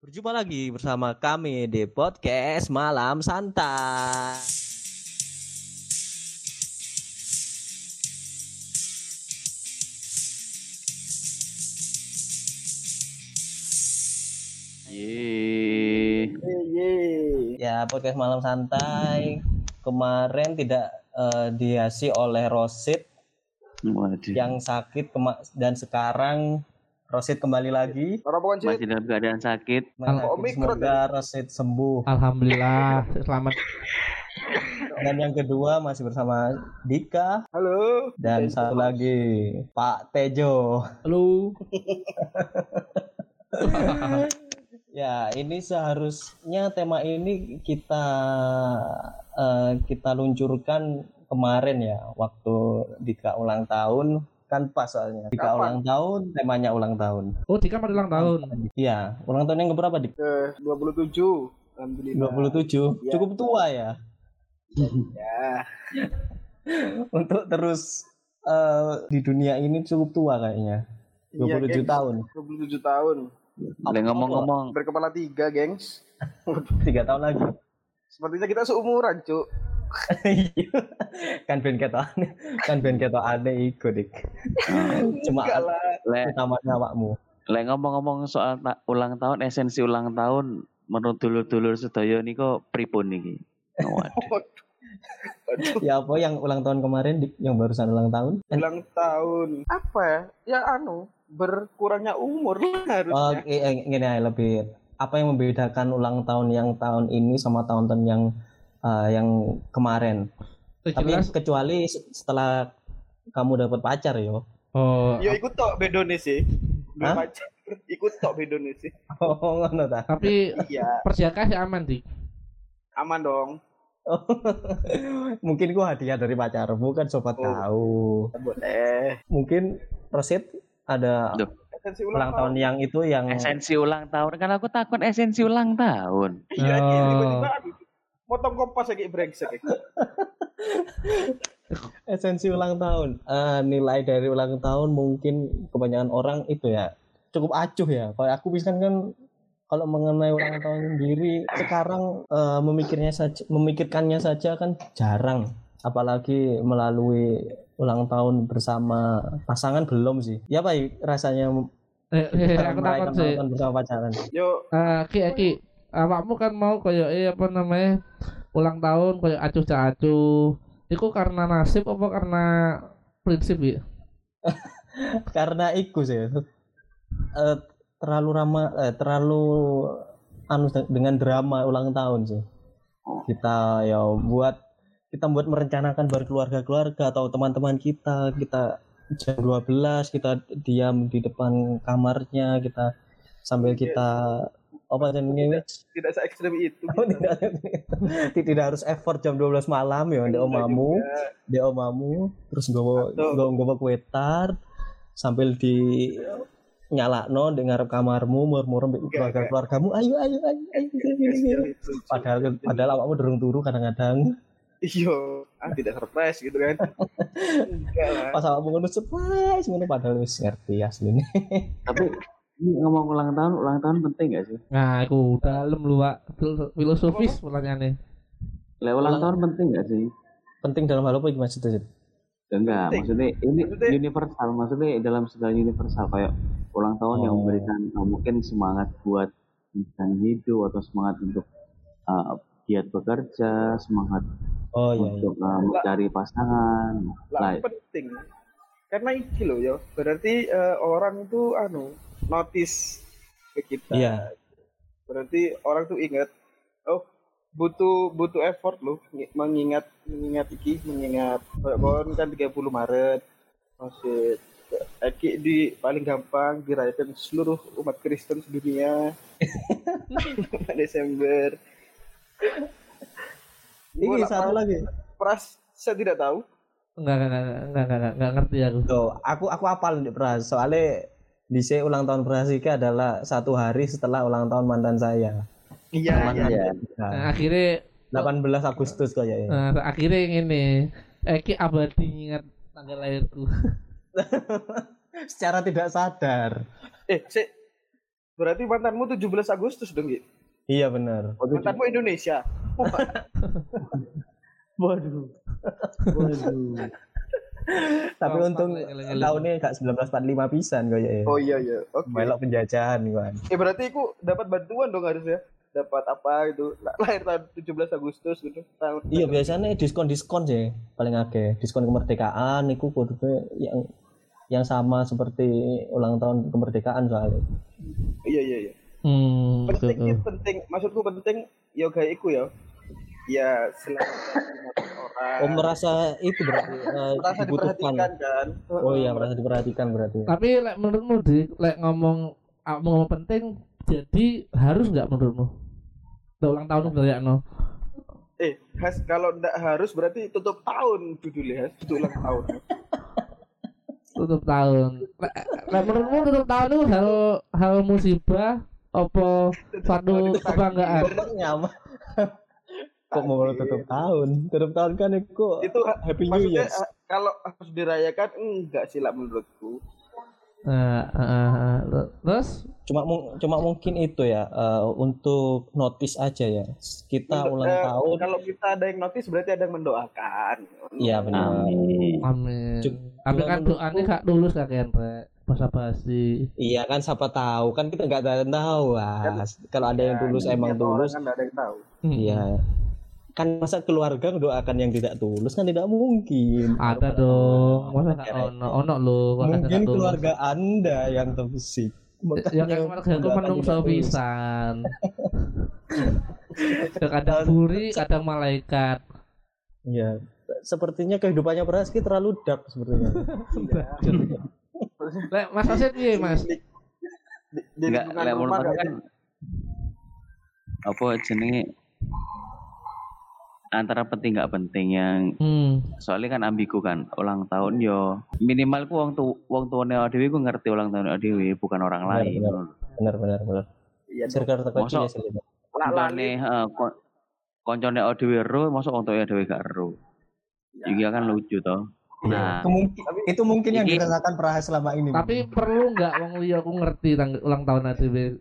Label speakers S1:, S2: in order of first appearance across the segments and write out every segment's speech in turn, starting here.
S1: Berjumpa lagi bersama kami di podcast Malam Santai.
S2: Yeay.
S1: Ya, podcast Malam Santai kemarin tidak eh, dihiasi oleh Rosid
S2: Waduh.
S1: yang sakit kema- dan sekarang Rosid kembali lagi.
S3: Bukan sih.
S2: Masih dalam keadaan sakit.
S1: Nah,
S3: Omikron,
S1: Semoga Rosid sembuh.
S4: Alhamdulillah selamat
S1: Dan yang kedua masih bersama Dika
S3: Halo.
S1: dan satu lagi Pak Tejo.
S4: lu
S1: Ya, ini seharusnya tema ini kita eh, kita luncurkan kemarin ya, waktu Dika ulang tahun kan pas soalnya. Dika
S3: Kapan?
S1: ulang tahun, temanya ulang tahun.
S4: oh Dika pada ulang tahun
S1: Iya, ulang tahun yang keberapa Dik?
S3: Ke 27. Alhamdulillah.
S1: 27.
S3: Ya.
S1: Cukup tua ya
S3: Ya.
S1: untuk terus eh, di dunia ini cukup tua kayaknya. 27
S3: Iya, gengs.
S1: tahun.
S3: 27 tahun.
S2: Boleh ngomong-ngomong.
S3: Berkepala tiga, gengs.
S1: Tiga tahun lagi.
S3: Sepertinya kita seumuran, Cuk.
S1: Iya. kan ben ketok kan ben ketok aneh iku dik cuma
S3: lah.
S2: Le,
S1: utamanya awakmu
S2: le ngomong-ngomong soal ta- ulang tahun, esensi ulang tahun menurut dulur-dulur sedaya niko pripun niki? Waduh.
S1: Ya apa yang ulang tahun kemarin dik yang barusan ulang tahun
S3: ulang tahun. Apa ya? Ya anu, berkurangnya umur lah
S1: oh
S3: harusnya.
S1: gini aja, lebih apa yang membedakan ulang tahun yang tahun ini sama tahun-tahun yang eh, yang kemarin
S4: Itu
S1: tapi
S4: jelas
S1: kecuali se- setelah kamu dapat pacar yo
S4: oh
S3: Ya ikut tok bedone sih.
S1: Hah?
S3: Pacar. Ikut tok bedone sih.
S1: oh ngono ta
S4: tapi
S3: Iya,
S4: persiakan sih aman Dik
S3: aman dong.
S1: Oh, mungkin gua hadiah dari pacarmu kan sobat
S3: Oh.
S1: tahu
S3: Boleh.
S1: mungkin Rosid ada
S2: Duh.
S3: Esensi
S1: ulang tahun yang itu yang
S2: Esensi ulang tahun kan aku takut esensi ulang tahun.
S3: Iya, iya,
S4: Oh.
S3: tiba-tiba aduh. Motong kompas lagi brengsek.
S1: esensi ulang tahun. Eh, nilai dari ulang tahun mungkin kebanyakan orang itu ya cukup acuh ya. Kalau aku bisa kan kalau mengenai ulang tahun sendiri sekarang eh, memikirnya saja memikirkannya saja kan jarang. Apalagi melalui ulang tahun bersama pasangan belum sih. Ya pak rasanya
S4: eh, eh, aku takut sih.
S1: ulang tahun bersama pacaran
S3: Yo,
S4: Eh, Ki Ki awakmu kan mau kayak eh apa namanya ulang tahun kayak acuh tak acuh itu karena nasib apa karena prinsip ya
S1: karena itu sih. Eh, terlalu ramah eh, terlalu anu dengan drama ulang tahun sih. Kita ya buat kita buat merencanakan berkeluarga-keluarga atau teman-teman kita kita jam 12 kita diam di depan kamarnya kita sambil kita apa namanya?
S3: tidak se ekstrem itu.
S1: Oh, tidak, tidak harus effort jam 12 malam ya di omamu. di omamu terus gowo
S3: Atau-
S1: gowo gowo kue tart sambil di nyala no dengar kamarmu murmur
S3: Enggak,
S1: keluarga keluargamu ayo ayo ayo ayo sini, sini. padahal padahal awakmu durung turu kadang-kadang.
S3: Iya, ah tidak surprise gitu kan.
S1: Pas awakmu ngono surprise ngono padahal wis ngerti asline.
S2: Tapi ini ngomong ulang tahun, ulang tahun penting gak sih?
S4: nah aku dalam lu Wak. Fil- filosofis pertanyaannya
S2: Le ulang tahun penting gak sih?
S1: penting dalam hal apa gimana sih?
S2: Enggak,
S3: Penting.
S2: maksudnya ini
S3: Maksudnya-
S2: universal, maksudnya dalam segala universal kayak ulang tahun yang
S1: Oh.
S2: memberikan uh, mungkin semangat buat menjalani hidup atau semangat untuk uh, giat bekerja, semangat
S1: oh iya, iya.
S2: untuk uh, mencari pasangan.
S3: Lah
S2: Lah,
S3: penting. Karena iki loh ya, berarti eh, orang itu anu notice ke kita.
S1: Iya.
S3: Berarti orang tuh ingat oh butuh butuh effort loh ngi- mengingat mengingat iki mengingat bahwa kan 30 Maret masih Eki di paling gampang dirayakan seluruh umat Kristen sedunia Desember.
S1: ini satu lagi
S3: Pras, saya tidak tahu.
S4: enggak enggak enggak enggak enggak, enggak, enggak ngerti aku
S1: Tuh, aku aku apal nih Pras soalnya di ulang tahun Prasika adalah satu hari setelah ulang tahun mantan saya
S3: Iya, iya.
S2: iya.
S1: Nah,
S4: akhirnya
S1: 18 Agustus kayaknya.
S4: nah, akhirnya ini Eki abadi ingat tanggal lahirku
S1: Secara tidak sadar.
S3: Eh, sik. Berarti mantanmu 17 Agustus dong, Gi?
S1: Iya benar.
S3: Mantanmu Indonesia.
S2: Waduh. Waduh.
S1: Tapi
S4: Oh,
S1: untung tahunnya gak 1945 pisan kayak ya.
S3: Oh iya iya. Oke.
S1: Melok penjajahan kan.
S3: Eh berarti aku dapat bantuan dong harusnya. Dapat apa gitu. La- Lahir tahun 17 Agustus gitu. Tahun
S1: Iya biasanya diskon-diskon sih paling akeh. Diskon kemerdekaan itu kudune yang yang sama seperti ulang tahun kemerdekaan soalnya.
S3: Iya iya iya.
S4: Hmm,
S3: Penting
S4: betul.
S3: ya, penting. Maksudku penting ya kayak iku ya. Ya selain orang.
S1: Oh merasa itu berarti eh,
S3: merasa
S1: dibutuhkan.
S3: diperhatikan kan.
S1: Oh iya merasa diperhatikan berarti.
S4: Tapi lek menurutmu di lek ngomong ah, ngomong penting jadi harus nggak menurutmu? Udah ulang tahun udah ya no.
S3: Eh, Has, kalau ndak harus berarti tutup tahun judulnya Has. Itu ulang tahun.
S4: Tutup tahun. Lek, lek menurutmu tutup tahun itu hal hal musibah apa suatu kebanggaan?
S1: Kok mau tutup tahun? Tutup tahun kan itu
S3: Itu
S1: Happy New Year.
S3: eh, kalau harus dirayakan enggak sih lah menurutku.
S4: Nah, ah, ah, ah. terus
S1: Cuma cuma mungkin itu ya eh, untuk notice aja ya. Kita
S3: Untuk,
S1: ulang
S3: eh,
S1: tahun.
S3: Kalau kita ada yang notice berarti ada yang mendoakan.
S1: Iya benar.
S2: Amin.
S4: amin. Tapi kan doanya gak tulus kan Rek. Basa basi.
S1: Iya kan siapa tahu kan kita nggak ada yang tahu Mas. Kalau ada yang tulus emang
S3: Niat orang
S1: tulus.
S3: kan nggak ada yang tahu.
S4: Hmm.
S1: Kan masa keluarga mendoakan yang tidak tulus kan tidak mungkin.
S4: Ada dong. Masa ono ono lo.
S1: Mungkin keluarga Anda yang toksik.
S4: Ya kan keluarga aku menungso pisan. Ya kadang buri, kadang malaikat.
S1: Iya. Sepertinya kehidupannya Praski terlalu dark sepertinya.
S4: Lek Mas Asit piye, Mas?
S2: Enggak,
S3: lingkungan
S2: lek menurut
S3: nggak
S2: kan apa jenenge antara penting nggak penting yang
S4: Hmm.
S2: soalnya kan ambigu kan ulang tahun yo minimal ku wong tu wong tuane dhewe ku ngerti ulang tahun dhewe bukan orang
S1: Benar,
S2: lain
S1: benar. Benar benar benar.
S3: Iya, dong.
S1: Circle terkecil ya sih.
S3: Lali.
S2: heeh kon- koncone dhewe ero mosok wong tuane dhewe gak ero iki kan lucu toh nah
S1: Itu mungkin itu mungkin yang dirasakan Prahas selama ini.
S4: Tapi perlu nggak wong liya aku ngerti ulang tahun dhewe?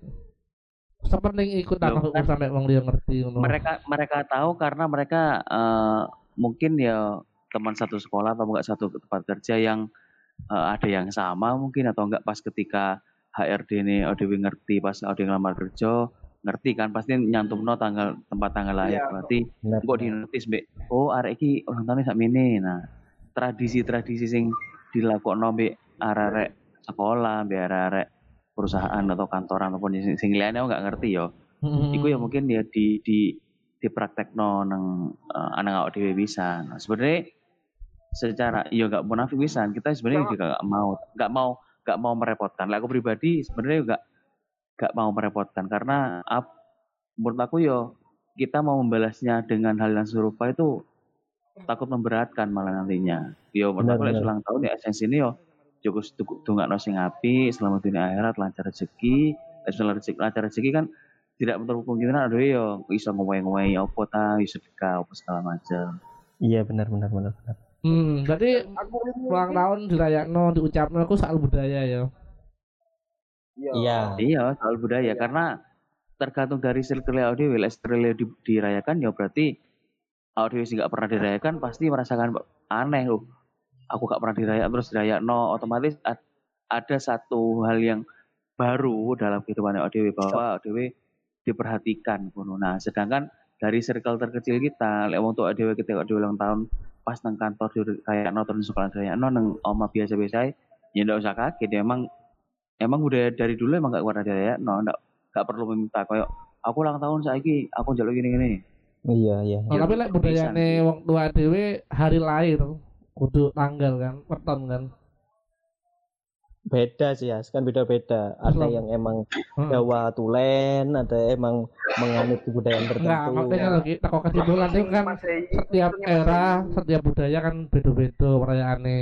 S4: Sepenting ikut
S2: Loh, kan-
S4: sampai wong liya ngerti ngono.
S2: mereka mereka tahu karena mereka eh, mungkin ya teman satu sekolah atau enggak satu tempat kerja yang eh, ada yang sama mungkin atau enggak pas ketika HRD ini ODW ngerti pas ODW ngelamar kerja ngerti kan? Pasti nyantumno tanggal tempat tanggal lahir
S3: Iya.
S2: berarti kok di notis mbek oh arek iki ulang tahunnya sak mene. Nah tradisi-tradisi sing dilakokno mbek arek sekolah mbek arek perusahaan atau kantoran ataupun sing, sing aku nggak ngerti yo
S4: Hmm.
S2: iku ya mungkin ya di di dipraktekno nang uh, anak awak dhewe bisa. Nah, sebenarnya secara ya nggak munafik bisa. Kita sebenarnya juga nggak mau nggak mau nggak mau merepotkan. Lah aku pribadi sebenarnya nggak nggak mau merepotkan karena ap, menurut aku yo kita mau membalasnya dengan hal yang serupa itu takut memberatkan malah nantinya. Yo menurut aku ulang tahun ya esensi ini yo cukup dungakno sing apik, selamat dunia akhirat, lancar rezeki, eh, selamat rezeki, lancar rezeki kan tidak menutup kemungkinan ada yo iso ngomong-ngomong apa ta, iso sedekah apa segala macam.
S1: Iya benar benar benar. benar.
S4: Hmm, berarti
S3: Aku
S4: ulang tahun dirayakno diucapno aku soal budaya ya.
S3: Iya.
S1: Iya.
S2: Iya, soal budaya karena tergantung dari circle audio, lek circle di, dirayakan ya berarti audio sih nggak pernah dirayakan pasti merasakan aneh loh. Aku gak pernah dirayakan terus dirayakno otomatis ad- ada satu hal yang baru dalam kehidupan audio bahwa audio diperhatikan ngono. Nah, sedangkan dari circle terkecil kita, lek wong tua audio ketika ulang tahun pas nang kantor di kayak nonton sekolah dirayakno nang oma biasa-biasa ya ndak usah kaget ya emang emang udah dari dulu emang gak pernah dirayakno ndak gak perlu meminta koyo aku ulang tahun saiki aku njaluk gini-gini
S1: Iya iya.
S4: Oh,
S2: Ya,
S4: tapi lek budayane wong tua dhewe hari lahir kudu tanggal kan, weton kan.
S1: Beda sih ya, kan beda-beda. Ada
S4: Islam.
S1: yang emang. Jawa Tulen, ada emang menganut kebudayaan tertentu.
S4: maksudnya lagi teko kesimpulan itu kan setiap
S3: itu
S4: era, setiap budaya kan beda-beda perayaane.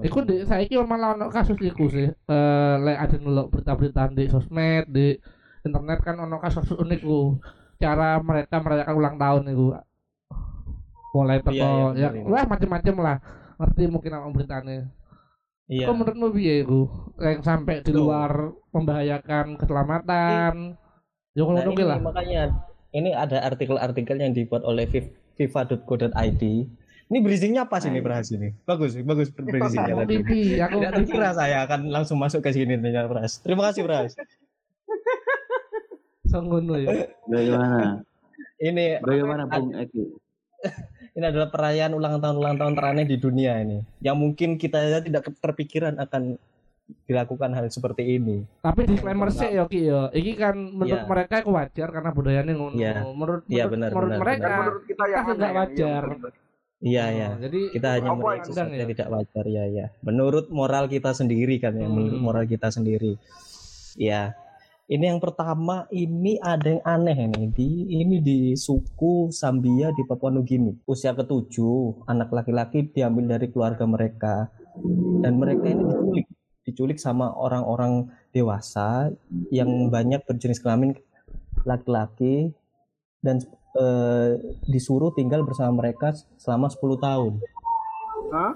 S4: Iku di saiki malah ono kasus iku sih. Eh lek ada ndelok berita-berita di sosmed, di internet kan ono kasus unik ku. Cara mereka merayakan ulang tahun itu. Mulai teko
S1: Iya, iya,
S4: ya,
S1: iya.
S4: wah macem-macem lah. Ngerti mungkin sama beritanya.
S1: Iya.
S4: Kok menurutmu piye iku? Yang sampai di luar membahayakan keselamatan. Yo
S1: Nah,
S4: ngono
S1: ini
S4: ki lah.
S1: makanya ini ada artikel-artikel yang dibuat oleh fifa.co.id. Ini bridgingnya pas ini Pras ini. Bagus, bagus bridgingnya tadi.
S4: aku
S1: Tidak terkira saya akan langsung masuk ke sini ternyata Pras. Terima kasih Pras.
S4: ngono ya.
S2: Bagaimana?
S1: Ini
S2: Bagaimana Bung Eki?
S1: ini adalah perayaan ulang tahun ulang tahun teraneh di dunia ini. Yang mungkin kita tidak terpikiran akan dilakukan hal seperti ini.
S4: Tapi disclaimer sih ya Ki ya. Iki kan menurut
S1: Iya.
S4: mereka itu wajar karena budayanya ngono.
S1: Iya.
S4: Menurut
S1: Iya,
S4: menurut,
S1: benar,
S4: menurut
S1: benar,
S4: mereka
S3: Dan menurut kita yang
S4: kita nggak
S3: aneh,
S4: wajar.
S3: iya.
S1: Iya
S4: Oh,
S1: ya.
S4: Jadi
S1: Kita hanya melihat
S3: yang
S1: sesuatu yang
S4: ya?
S1: tidak wajar ya ya. Menurut moral kita sendiri kan ya, menurut
S4: Hmm.
S1: moral kita sendiri. Ya. Ini yang pertama ini ada yang aneh ini di ini di suku Sambia di Papua Nugini. Usia ketujuh, anak laki-laki diambil dari keluarga mereka dan mereka ini diculik, diculik sama orang-orang dewasa yang banyak berjenis kelamin laki-laki dan eh, disuruh tinggal bersama mereka selama 10 tahun.
S3: Hah?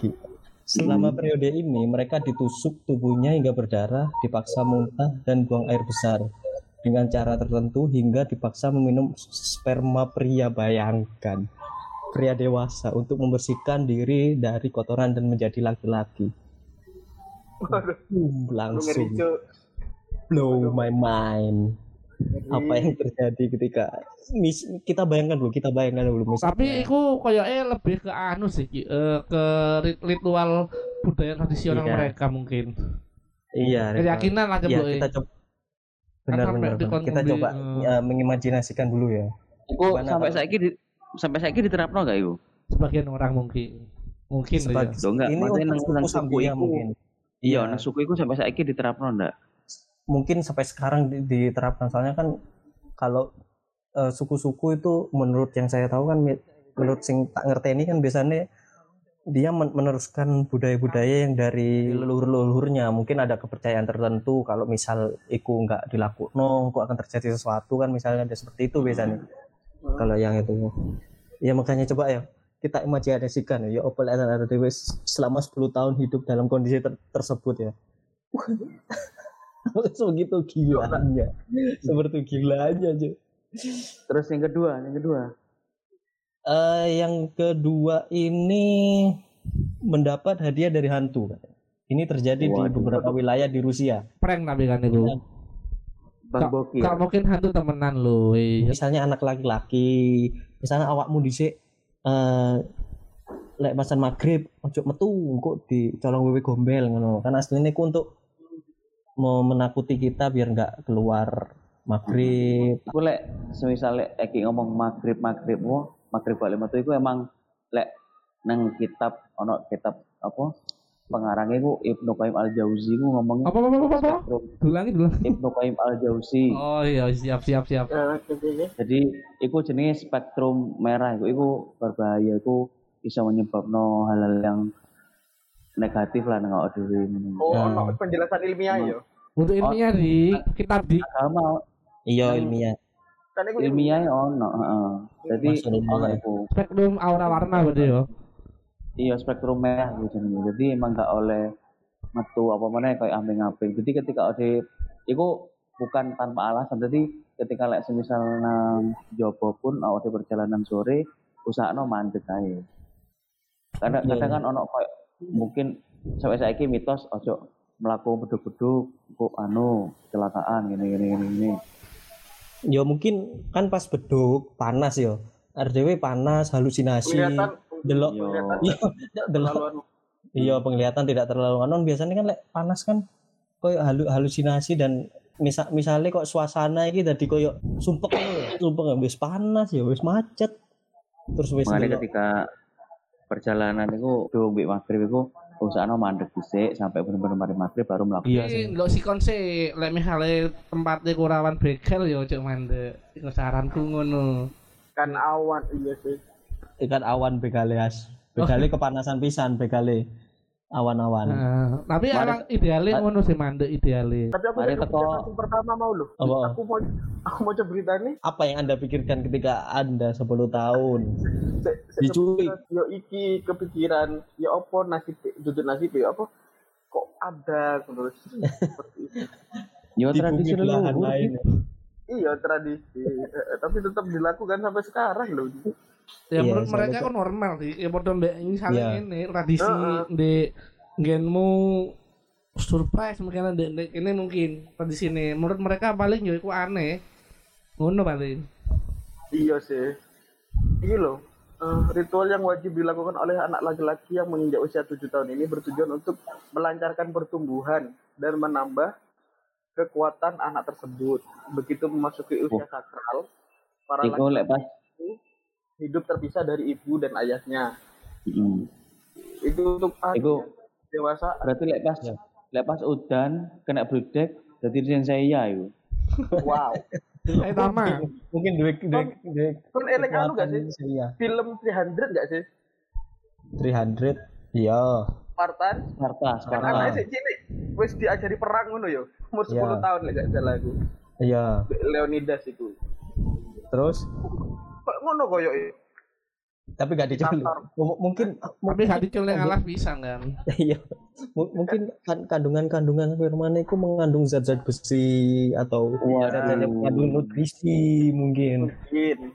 S1: Selama periode ini mereka ditusuk tubuhnya hingga berdarah, dipaksa muntah dan buang air besar. Dengan cara tertentu hingga dipaksa meminum sperma pria bayangkan. Pria dewasa untuk membersihkan diri dari kotoran dan menjadi laki-laki.
S3: Ngeri
S1: langsung. Blow my mind. Apa yang terjadi ketika mis- kita bayangkan dulu, kita bayangkan dulu misalnya.
S4: tapi iku koyoke lebih ke anu sih. Eh, ke rit- ritual budaya tradisional
S1: Iya.
S4: mereka mungkin.
S1: iya.
S4: Keyakinan lah
S1: ya
S4: coba.
S1: kita coba benar benar benar. kita coba
S4: eh.
S1: ya, mengimajinasikan dulu ya
S2: Iku
S1: Gimana
S2: sampai saiki di, sampai saiki diterapno gak iku?
S4: sebagian orang mungkin. Mungkin loh ya.
S1: Sebagai-
S2: Loh, enggak,
S1: ini untuk suku
S2: iku.
S1: mungkin
S2: Iya,
S1: Iya.
S2: nang suku iku sampai saiki diterapno ndak?
S1: Mungkin sampai sekarang di- diterapkan. Soalnya kan kalau eh, suku-suku itu menurut yang saya tahu kan menurut sing tak ngerti ini kan biasanya dia men- meneruskan budaya-budaya yang dari leluhur-leluhurnya. Mungkin ada kepercayaan tertentu kalau misal iku nggak dilakukan kok akan terjadi sesuatu kan misalnya ada seperti itu biasanya. Kalau yang itu. Ya makanya coba ya kita imajinasikan ya apa lek ada selama 10 tahun hidup dalam kondisi ter- tersebut ya sebegitu gilanya seperti gilanya aja
S2: Terus yang kedua, yang kedua.
S1: Eh, yang kedua ini mendapat hadiah dari hantu ini terjadi di
S2: Waduh.
S1: beberapa wilayah di Rusia
S4: Prank tapi kan itu.
S2: Bang
S4: Kak-
S2: Boki.
S4: Kak mungkin hantu temenan lo. Iya.
S1: misalnya anak laki-laki misalnya awakmu dhisik eh lek masan maghrib ojo metu kok di colong wewe gombel ngono kan aslinya ku untuk mau menakuti kita biar nggak keluar maghrib
S2: Iku lek semisal lek Eki ngomong maghrib maghrib wo, maghrib balik metu iku emang lek nang kitab ono kitab apa pengarangnya iku Ibnu Qayyim Al Jauzi ku ngomongnya
S4: Apa apa apa apa? apa?
S2: spektrum
S4: Dulangi dulangi.
S2: Ibnu Qayyim Al Jauzi.
S4: Oh iya siap siap siap.
S3: Oke.
S2: Jadi iku jenis spektrum merah iku iku berbahaya iku bisa menyebabkan hal-hal yang negatif lah dhewe ngono.
S3: Oh,
S1: Hmm.
S3: penjelasan ilmiah ya.
S4: Untuk ilmiah di kitab di
S2: Agama
S1: iya
S2: Yang-
S1: ilmiah
S2: ilmiah ono, heeh. Jadi ono iku.
S4: spektrum aura warna berarti ya.
S2: Iya spektrum merah gitu. Jadi emang gak oleh metu apa mana kayak amping-amping. Jadi ketika ada itu bukan tanpa alasan. Jadi ketika lek semisal nang Jopo pun ada perjalanan sore usahano mandek ae. Kadang
S1: Iya,
S2: kadang kan ono kayak mungkin sampai saiki mitos ojo melaku beduk-beduk kok anu kecelakaan gini gini gini gini.
S1: ya mungkin kan pas beduk panas ya. RDW panas halusinasi delok.
S2: Yo.
S3: kelihatan
S1: iya delok.
S3: terlaluan
S1: iya penglihatan tidak terlalu anon biasanya kan lek panas kan koyo halu, halusinasi dan misal misalnya kok suasana iki dadi koyo sumpek lho. sumpek ya, wis panas ya wis macet. Terus wis
S2: ketika perjalanan itu do mbek maghrib itu usahano mandek dhisik sampai bener-bener mari maghrib baru melakukan
S1: iya sih.
S4: lo sikon sih, lek misalnya tempatnya kurawan begal ya cek mandek. Iku saranku ngono.
S3: kan awan iya sih.
S1: Ikan awan begale as begale kepanasan pisan begale awan-awan
S4: Nah, tapi
S2: Mari-
S4: emang idealnya
S2: mari-
S4: ngono sih mandek idealnya.
S3: tapi aku
S2: Mari teko-
S3: yang pertama mau loh
S1: Apa?
S3: aku mau aku mau coba berita nih
S1: apa yang anda pikirkan ketika anda 10 tahun
S3: se- se-
S1: Diculik.
S3: kepikiran, yo iki kepikiran ya opo nasib duduk nasib ya apa kok ada terus seperti itu.
S2: Yo
S1: Di
S2: tradisi
S1: bumi belahan
S2: leluhur.
S1: lain.
S3: Iya tradisi, Eh, tapi tetap dilakukan sampai sekarang loh.
S4: Ya
S1: Iya,
S4: menurut mereka kan normal sih. Ya padha mbek ini saling
S1: Iya.
S4: ini tradisi
S3: Heeh.
S4: di genmu surprise mungkin ada di- ini mungkin tradisi ini menurut mereka paling iku aneh ngono paling
S3: Iya sih. Ini loh, eh, ritual yang wajib dilakukan oleh anak laki-laki yang menginjak usia 7 tahun ini bertujuan untuk melancarkan pertumbuhan dan menambah kekuatan anak tersebut. Begitu memasuki usia sakral, para
S2: Iku
S3: laki
S2: lek pas
S3: hidup terpisah dari ibu dan ayahnya.
S2: Mm.
S3: Itu untuk anak
S2: Iku
S3: dewasa.
S2: berarti lek pas
S1: Ya.
S2: lek pas udan kena bledek dadi sensei ya iku.
S3: Wow.
S4: eh tama
S1: Mungkin duit duit duit
S3: Kan elek anu gak sih?
S1: Iya.
S3: Film 300 gak sih?
S1: 300. Iya.
S3: Spartan.
S2: Sparta, Sparta.
S3: anaknya sih cilik. Wis diajari perang ngono yo. Umur 10
S1: Iya.
S3: tahun lek gak salah aku.
S1: Iya.
S3: Leonidas itu.
S1: Terus
S3: Kok ngono koyo e?
S1: tapi gak diculik.
S3: Tatar.
S1: M- mungkin
S4: gak diculik alas pisang kan
S1: iya. M- mungkin kan kandungan-kandungan firman itu mengandung zat-zat besi atau yang mengandung nutrisi mungkin
S3: Mungkin.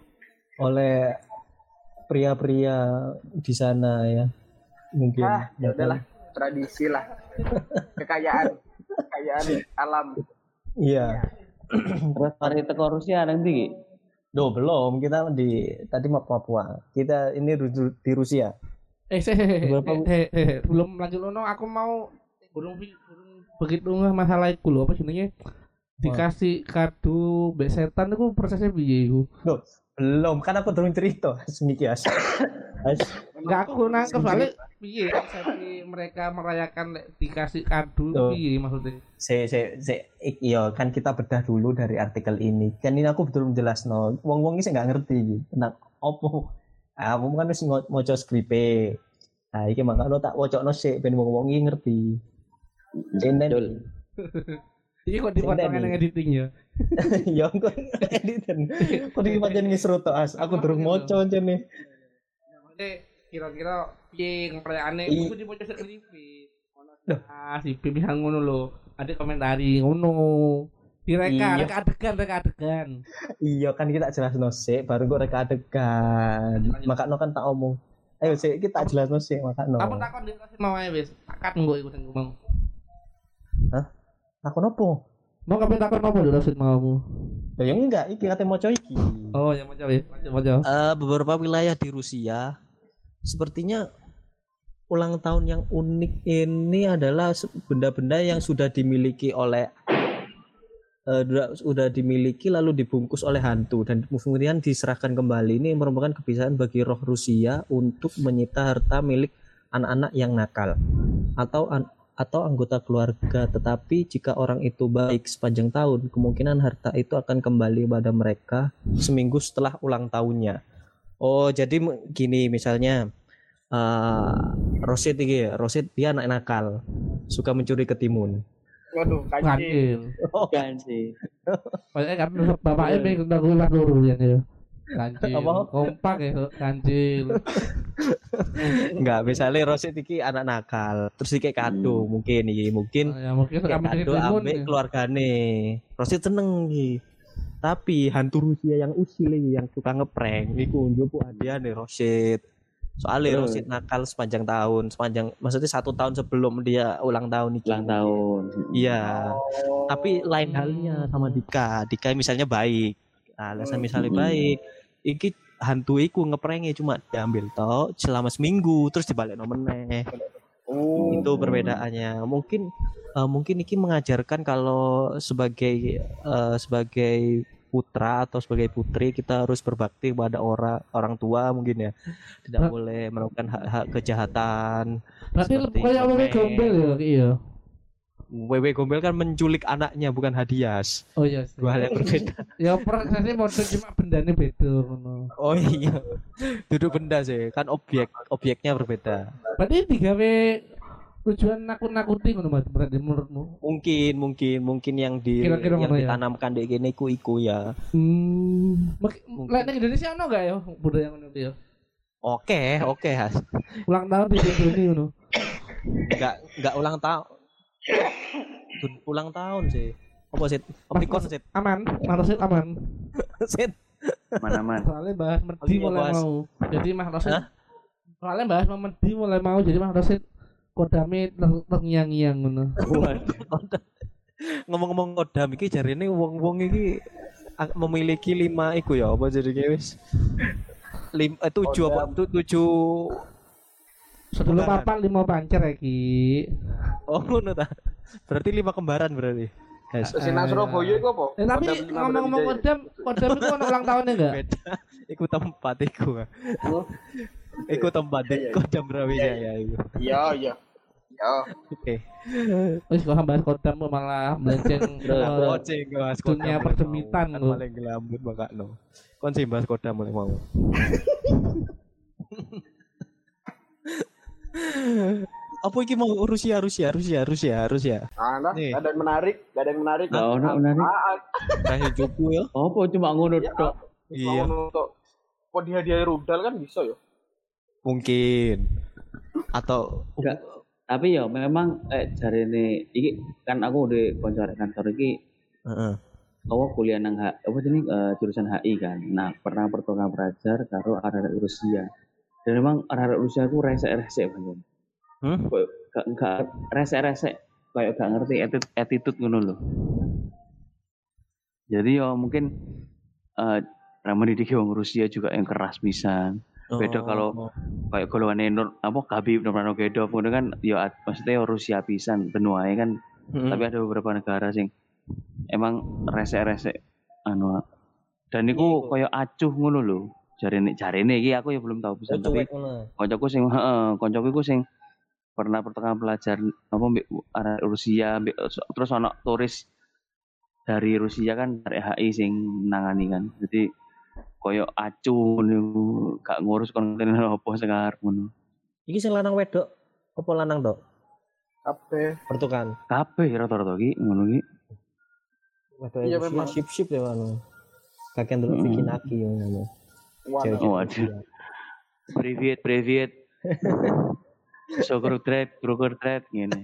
S1: oleh pria-pria di sana ya. Mungkin.
S3: Ah, ya udahlah. Tradisi lah. Kekayaan. Kekayaan alam.
S1: Iya.
S2: Terus mari teko Rusia nanti
S1: Duh, belum. Kita di tadi map Papua. Kita ini di Rusia.
S4: eh
S1: Berapa-
S4: eh, eh, eh, belum lanjut lono aku mau burung burung begitu nggak masalah iku lho apa jenenge dikasih kado mbek setan itu prosesnya iku
S1: Duh, belum. Kan aku turun cerita. Semiki as. As.
S4: Enggak aku nangkep soalnya piye konsepnya mereka merayakan lek dikasih kado piye maksudnya
S1: Se, se, se, iya kan kita bedah dulu dari artikel ini. Kan ini aku betul jelas no. Wong-wong ini nggak ngerti gitu. Tentang opo. Ah, mau kan wis ngo- maca skripe. Nah, iki makanya tak wocokno sik ben wong-wong ngerti. Senten.
S4: Iya kok dipotong
S1: Sendiri.
S4: yang editing ya.
S1: ya engko editen. Kok iki pancen ngisru to as. Aku durung maca nih.
S4: Maksudnya kira-kira piye ngerayaane
S1: I-
S4: aku dibaca skripe. Ono ah si Pi bisa ngono lho. Ada komentari ngono. Direka,
S1: Iya.
S4: reka adegan, reka adegan.
S1: Iya kan kita jelas no sik baru kok reka adegan. Makanya kan tak omong. Ayo sik kita jelas no sik makanya.
S4: Kamu takon dikasih mau ae wis. Takat engko iku sing ngomong.
S1: Aku nopo?
S4: Mau kapan takon apa dulu Rasid mau?
S1: Ya enggak, iki kate maca iki.
S4: Oh, ya mau wis. Mau
S1: Eh, beberapa wilayah di Rusia sepertinya ulang tahun yang unik ini adalah benda-benda yang sudah dimiliki oleh eh, sudah- sudah dimiliki lalu dibungkus oleh hantu dan kemudian diserahkan kembali ini merupakan kebiasaan bagi roh Rusia untuk menyita harta milik anak-anak yang nakal atau an- atau anggota keluarga tetapi jika orang itu baik sepanjang tahun kemungkinan harta itu akan kembali pada mereka seminggu setelah ulang tahunnya oh jadi gini misalnya eh Rosid iki ya, Rosid dia anak nakal suka mencuri ketimun
S3: Waduh, kancil.
S4: Kancil.
S1: oh
S2: Kan sih.
S4: Pokoknya kan bapaknya pengen kita kuliah dulu ya ya. Kancil.
S1: Apa?
S4: Kompak ya, kancil.
S1: enggak misalnya Rosid iki anak nakal terus iki kado mungkin iki mungkin
S4: Ya mungkin
S1: kado ambek keluargane Rosid seneng iki tapi hantu Rusia yang usil iki yang suka ngeprank iku njupuk hadiah nih Rosid soalnya
S2: Terus?
S1: Rosid nakal sepanjang tahun sepanjang maksudnya satu tahun sebelum dia ulang tahun iki
S2: Ulang tahun.
S1: iya
S3: Oh.
S1: tapi lain halnya sama Dika Dika misalnya baik alasan misalnya
S2: Hmm.
S1: baik iki hantu iku ngeprank cuma diambil toh selama seminggu terus dibalik meneh
S3: Oh.
S1: itu perbedaannya mungkin eh, mungkin iki mengajarkan kalau sebagai eh, sebagai putra atau sebagai putri kita harus berbakti pada orang orang tua mungkin ya tidak
S4: Nah.
S1: boleh melakukan hak-hak kejahatan
S4: Berarti
S1: Seperti
S4: kayak
S1: ngeprank.
S4: gombel ya, iya.
S1: Wewe Gombel kan menculik anaknya bukan Hadias
S4: Oh iya.
S1: dua hal yang berbeda
S4: Ya prosesnya model cuma bendanya beda ngono.
S1: oh iya duduk benda sih kan objek objeknya berbeda
S4: Berarti digawe tujuan nakut-nakuti ngono Mas berarti menurutmu?
S1: mungkin mungkin mungkin yang di
S4: Kira-kira
S1: yang
S4: mana ya?
S1: ditanamkan di gini iku iku ya
S4: Hmm. Lek ning Indonesia ono gak ya budaya ngono itu ya?
S1: oke oke has
S4: Ulang tahun di Indonesia ngono.
S1: nggak nggak ulang tahun Dun- ulang tahun sih. Apa sih? Optikon sih.
S4: Aman, Marosit aman.
S1: Sih.
S2: Mana-mana.
S4: Soalnya bahas Merdi mulai
S1: bahas.
S4: mau. Jadi Mas Rosid soalnya bahas Merdi mulai mau jadi Mas Rosid kodame ter- terngiang-ngiang ngono.
S1: Ngomong-ngomong kodam iki jarine wong-wong iki memiliki lima iku ya apa jadi wis lim eh, tujuh apa tu, tujuh
S4: Sebelum
S1: Kembaran.
S4: papan lima pancer ya Ki.
S1: oh ngono ta? Berarti lima kembaran berarti. Guys
S3: Senang Surabaya itu apa?
S4: Eh, tapi ngomong-ngomong kodam, kodam itu ono ulang tahunnya enggak?
S1: beda. Iku tempat iku.
S3: Oh,
S1: iku tempat kodam Brawijaya iku
S3: Iya, iya. Ya,
S1: oke.
S4: Wis kalau bahas kodam kok malah melenceng
S1: bahas
S4: dunia
S1: kodam
S4: perdemitan,
S1: mau. Kan paling gelambut makakno kon sih bahas kodam mulai mau apa iki mau Rusia Rusia Rusia Rusia Rusia
S3: ah, nah,
S1: Nih.
S3: ada yang menarik, gak ada yang menarik.
S2: Gak ono menarik.
S3: Ah,
S1: kasih cupu ya
S2: Apa cuma ngono
S3: Iya.
S2: tok.
S1: iya
S3: kok dihadiahi rudal kan bisa ya?
S1: mungkin atau
S2: Enggak. Tapi ya memang eh jari ini iki kan aku di kantor kantor iki
S1: Heeh.
S2: aku kuliah nang H, apa ini eh, jurusan HI kan. Nah, pernah pertukaran pelajar karo arek Rusia. Dan memang arek Rusia ku resek-resek banget.
S1: Hmm?
S2: Kayak gak gak resek-resek kayak gak ngerti attitude, attitude ngono loh. Jadi ya mungkin eh ramai mendidik wong Rusia juga yang keras pisan. Beda kalau- Kayak golongan Nur apa Khabib Nurmagomedov ngono kan ya maksudnya ya Rusia pisan benua kan
S1: Hmm.
S2: tapi ada beberapa negara sing emang resek-resek anu dan niku koyo acuh ngono lho jarene jarene iki aku ya belum tahu
S1: Oh,
S2: pisan tapi koncoku sing heeh koncoku iku sing pernah pertengahan pelajar apa mbek Rusia mbek terus ono turis dari Rusia kan dari HI sing nangani kan. Jadi koyo acuh niku gak ngurus konten apa sekarang ngono.
S1: Iki sing lanang wedok apa lanang tok
S3: Apa?
S1: pertukan.
S2: Kabeh rata-rata iki ngono iki.
S1: Wedok
S3: Iya, memang.
S1: sip sip ya kakek dulu
S2: Hmm.
S1: bikin aki ngono.
S3: Wah,
S2: Waduh.
S1: Gitu
S2: privet, privet. Sokro trap, broker trap gini.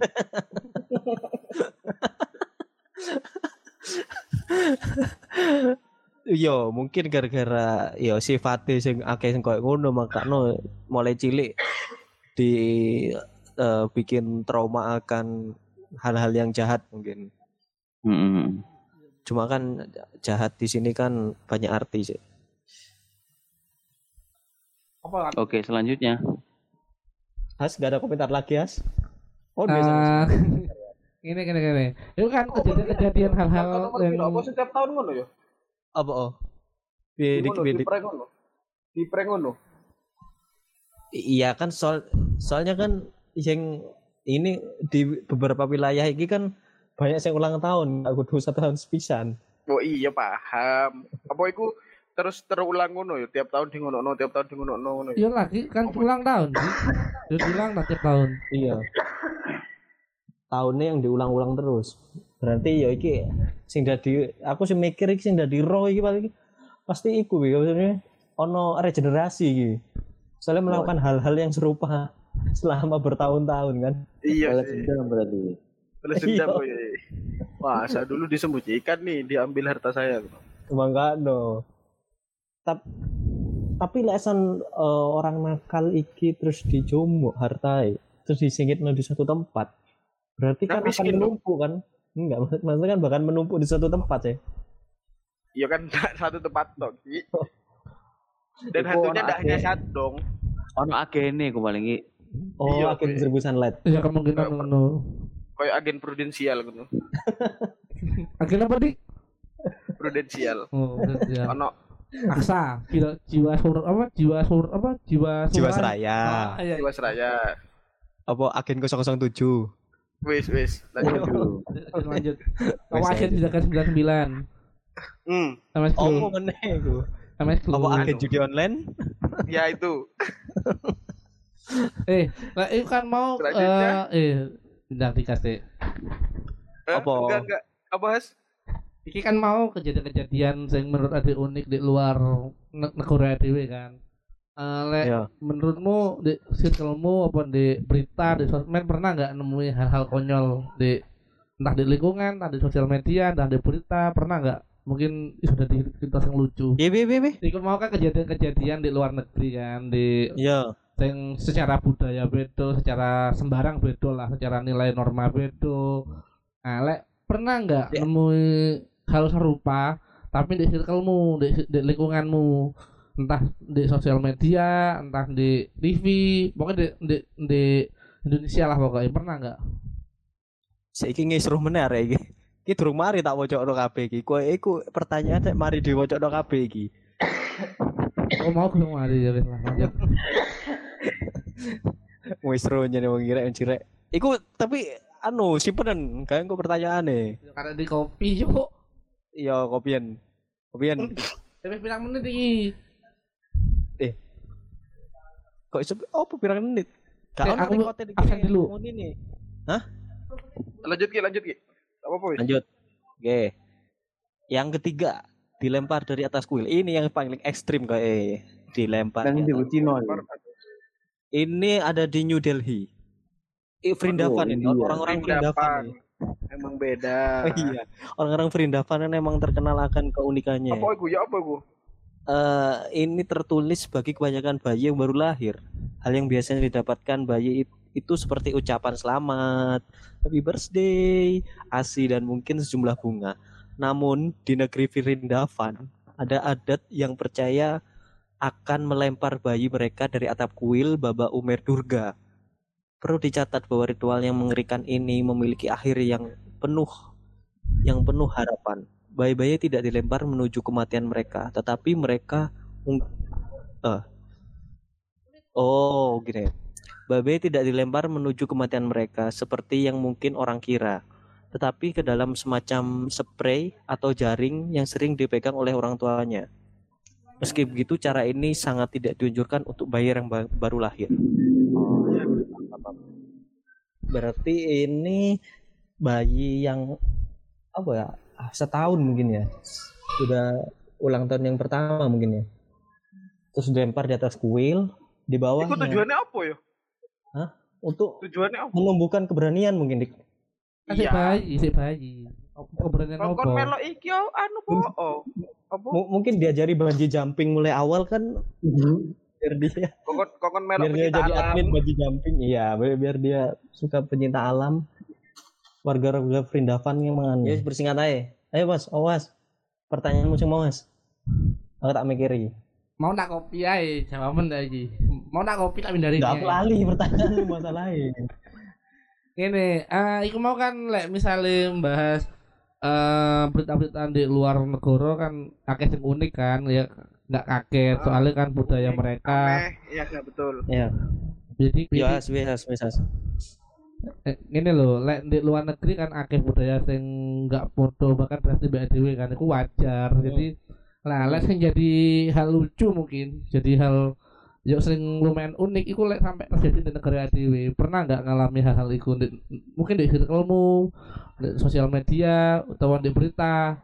S1: yo mungkin gara-gara yo sifatnya sing akeh sing koyo ngono makane mulai cilik di uh, bikin trauma akan hal-hal yang jahat mungkin.
S2: Mm -hmm.
S1: Cuma kan jahat di sini kan banyak arti sih.
S4: Apa
S2: Oke, selanjutnya.
S1: Has, gak ada komentar lagi, Has? Oh, biasa.
S4: Ah, ini gini gini. Itu kan kejadian-kejadian hal-hal yang?
S3: Apa setiap tahun ngono ya?
S1: Apa oh?
S3: Di
S1: Di, di-
S3: di
S1: di-
S3: prank ngono. Di prank ngono.
S1: iya kan soal soalnya kan yang ini di beberapa wilayah ini kan banyak yang ulang tahun, aku kudu satu tahun sepisan.
S3: Oh iya paham. Apa iku terus terulang ngono ya tiap tahun di ngono tiap tahun di ngono ngono ya.
S4: Iya lagi kan ulang tahun sih. Dia bilang lah tiap tahun.
S1: Iya. Tahunnya yang diulang-ulang terus. Berarti ya iki sing dadi aku sih mikir iki sing dadi roh iki paling pasti iku iki maksudnya ono regenerasi iki. Soalnya melakukan hal-hal yang serupa selama bertahun-tahun kan.
S3: Iya
S2: Balas dendam berarti.
S3: Balas dendam
S1: Iya.
S3: kok ya. Wah, saya dulu disembunyikan nih, diambil harta saya.
S1: Mangkano. Tap, tapi lesan eh, orang nakal iki terus dijomok hartai terus disingkit di suatu tempat berarti kan akan menumpuk kan enggak maksud- maksudnya kan bahkan menumpuk di suatu tempat ya
S3: Iya kan satu tempat dong. Ki. Dan hantunya tidak hanya satu dong.
S2: Ono agene aku paling iki.
S1: oh
S3: Iya, oke.
S1: seribu sunlight
S4: Ya kemungkinan ngono.
S3: Kayak agen prudensial gitu.
S4: Akhirnya apa dik?
S3: Prudensial.
S4: Oh.
S3: Ono
S4: Aksa, jiwa jiwa sur apa? Jiwa sur apa? Jiwa
S1: jiwa
S4: surai.
S1: seraya
S4: Ah, iya.
S3: Jiwasraya.
S1: apa agen 007
S3: Wis wis. Lanjut.
S4: Lanjut, Kamu agen
S1: aja.
S4: tidak 99.
S3: Hmm,
S4: Sama
S1: oh meneh iku
S4: Sama
S1: apa agen judi online
S3: ya itu.
S4: Eh, lah itu kan mau
S3: Selanjutnya.
S4: eh eh tidak dikasih.
S3: Eh,
S1: Apa?
S3: Enggak enggak. Apa Has?
S4: Iki kan mau kejadian-kejadian yang menurut ade unik di luar ne- negara dewe kan. Eh, le,
S1: ya
S4: menurutmu di circlemu apa di berita di sosmed pernah nggak nemuin hal-hal konyol di entah di lingkungan entah di sosial media entah di berita pernah nggak mungkin sudah di cerita yang lucu
S1: Iya, iya, iya.
S4: ikut mau kan kejadian-kejadian di luar negeri kan di
S1: Iya.
S4: yang secara budaya beda secara sembarang beda lah secara nilai norma beda nah lek pernah nggak
S1: Ya.
S4: nemui hal serupa tapi di circlemu di, di lingkunganmu entah di sosial media entah di TV pokoknya di, di, di Indonesia lah pokoknya pernah nggak
S1: Saiki ngisruh meneh arek iki. Iki durung mari tak wocokno kabeh iki. Kowe iku pertanyaan sik mari diwacokno kabeh iki.
S4: oh mau gue mari ya wis lah.
S1: Wis ro nyene wong kirek wong cirek. Iku tapi anu simpenan kayak engko pertanyaane.
S4: karena di kopi yuk
S1: Iya, kopian. Kopian.
S4: tapi bilang menit iki
S1: Kok iso opo pirang menit? Gak
S4: Eh,
S1: ono konten iki
S4: absen dulu.
S1: ini.
S3: Lanjut ki, lanjut ki. Apa apa wis?
S1: Lanjut. Oke. Yang ketiga, dilempar dari atas kuil. Ini yang paling ekstrim kayak eh, dilempar.
S2: Dan
S1: di atas.
S2: Cino.
S1: Ini ada di New Delhi. Eh, Vrindavan ini
S2: iya.
S1: orang-orang Vrindavan.
S3: Emang beda.
S1: iya, orang-orang Vrindavan ini emang terkenal akan keunikannya.
S3: Apa iku ya apa iku?
S1: Eh, ini tertulis bagi kebanyakan bayi yang baru lahir. Hal yang biasanya didapatkan bayi it- itu seperti ucapan selamat, happy birthday, ASI dan mungkin sejumlah bunga. Namun di negeri Vrindavan ada adat yang percaya akan melempar bayi mereka dari atap kuil Baba Umer Durga. Perlu dicatat bahwa ritual yang mengerikan ini memiliki akhir yang penuh yang penuh harapan. Bayi-bayi tidak dilempar menuju kematian mereka, tetapi mereka eh. Oh, gini. Bayi tidak dilempar menuju kematian mereka seperti yang mungkin orang kira, tetapi ke dalam semacam spray atau jaring yang sering dipegang oleh orang tuanya. Meski begitu, cara ini sangat tidak dianjurkan untuk bayi yang ba- baru lahir. Berarti ini bayi yang apa ya? ah, Setahun mungkin ya. Sudah ulang tahun yang pertama mungkin ya. Terus dilempar di atas kuil, di bawah
S3: Iku tujuannya apa ya?
S1: untuk
S3: Tujuannya apa?
S1: menumbuhkan keberanian mungkin dik.
S4: Kasih
S3: Iya.
S4: bayi, si bayi. Keberanian apa?
S3: kon melo iki anu po. Oh. Apa?
S1: M- mungkin diajari bungee jumping mulai awal kan biar dia
S3: Kokon kokon melo
S1: biar dia jadi
S3: alam.
S1: atlet bungee jumping. Iya biar, biar dia suka pencinta alam. Warga-warga Vrindavan yang mengan ya bersingkat aja. Ayo mas. Awas pertanyaanmu sing mau mas. Aku tak mikiri
S4: Mau tak kopi ae, jawaban iki. Mau tak kopi tak pindahin.
S1: nggak aku lali pertanyaanmu masalahnya
S4: Ini, eh iku mau kan lek misalnya bahas eh berita-berita di luar negara kan akeh sing unik kan ya nggak kaget soalnya kan budaya mereka.
S3: Iya, iya betul.
S1: ya
S4: jadi
S1: ya wes wes wes
S4: eh, ini loh lek di luar negeri kan akeh budaya sing nggak foto bahkan berarti BDW kan itu wajar. Jadi lah lek sing jadi hal lucu mungkin jadi hal yo sing lumayan unik iku lek sampai terjadi di negara ADW pernah nggak ngalami hal-hal iku? Di, mungkin di circlemu di sosial media atau di berita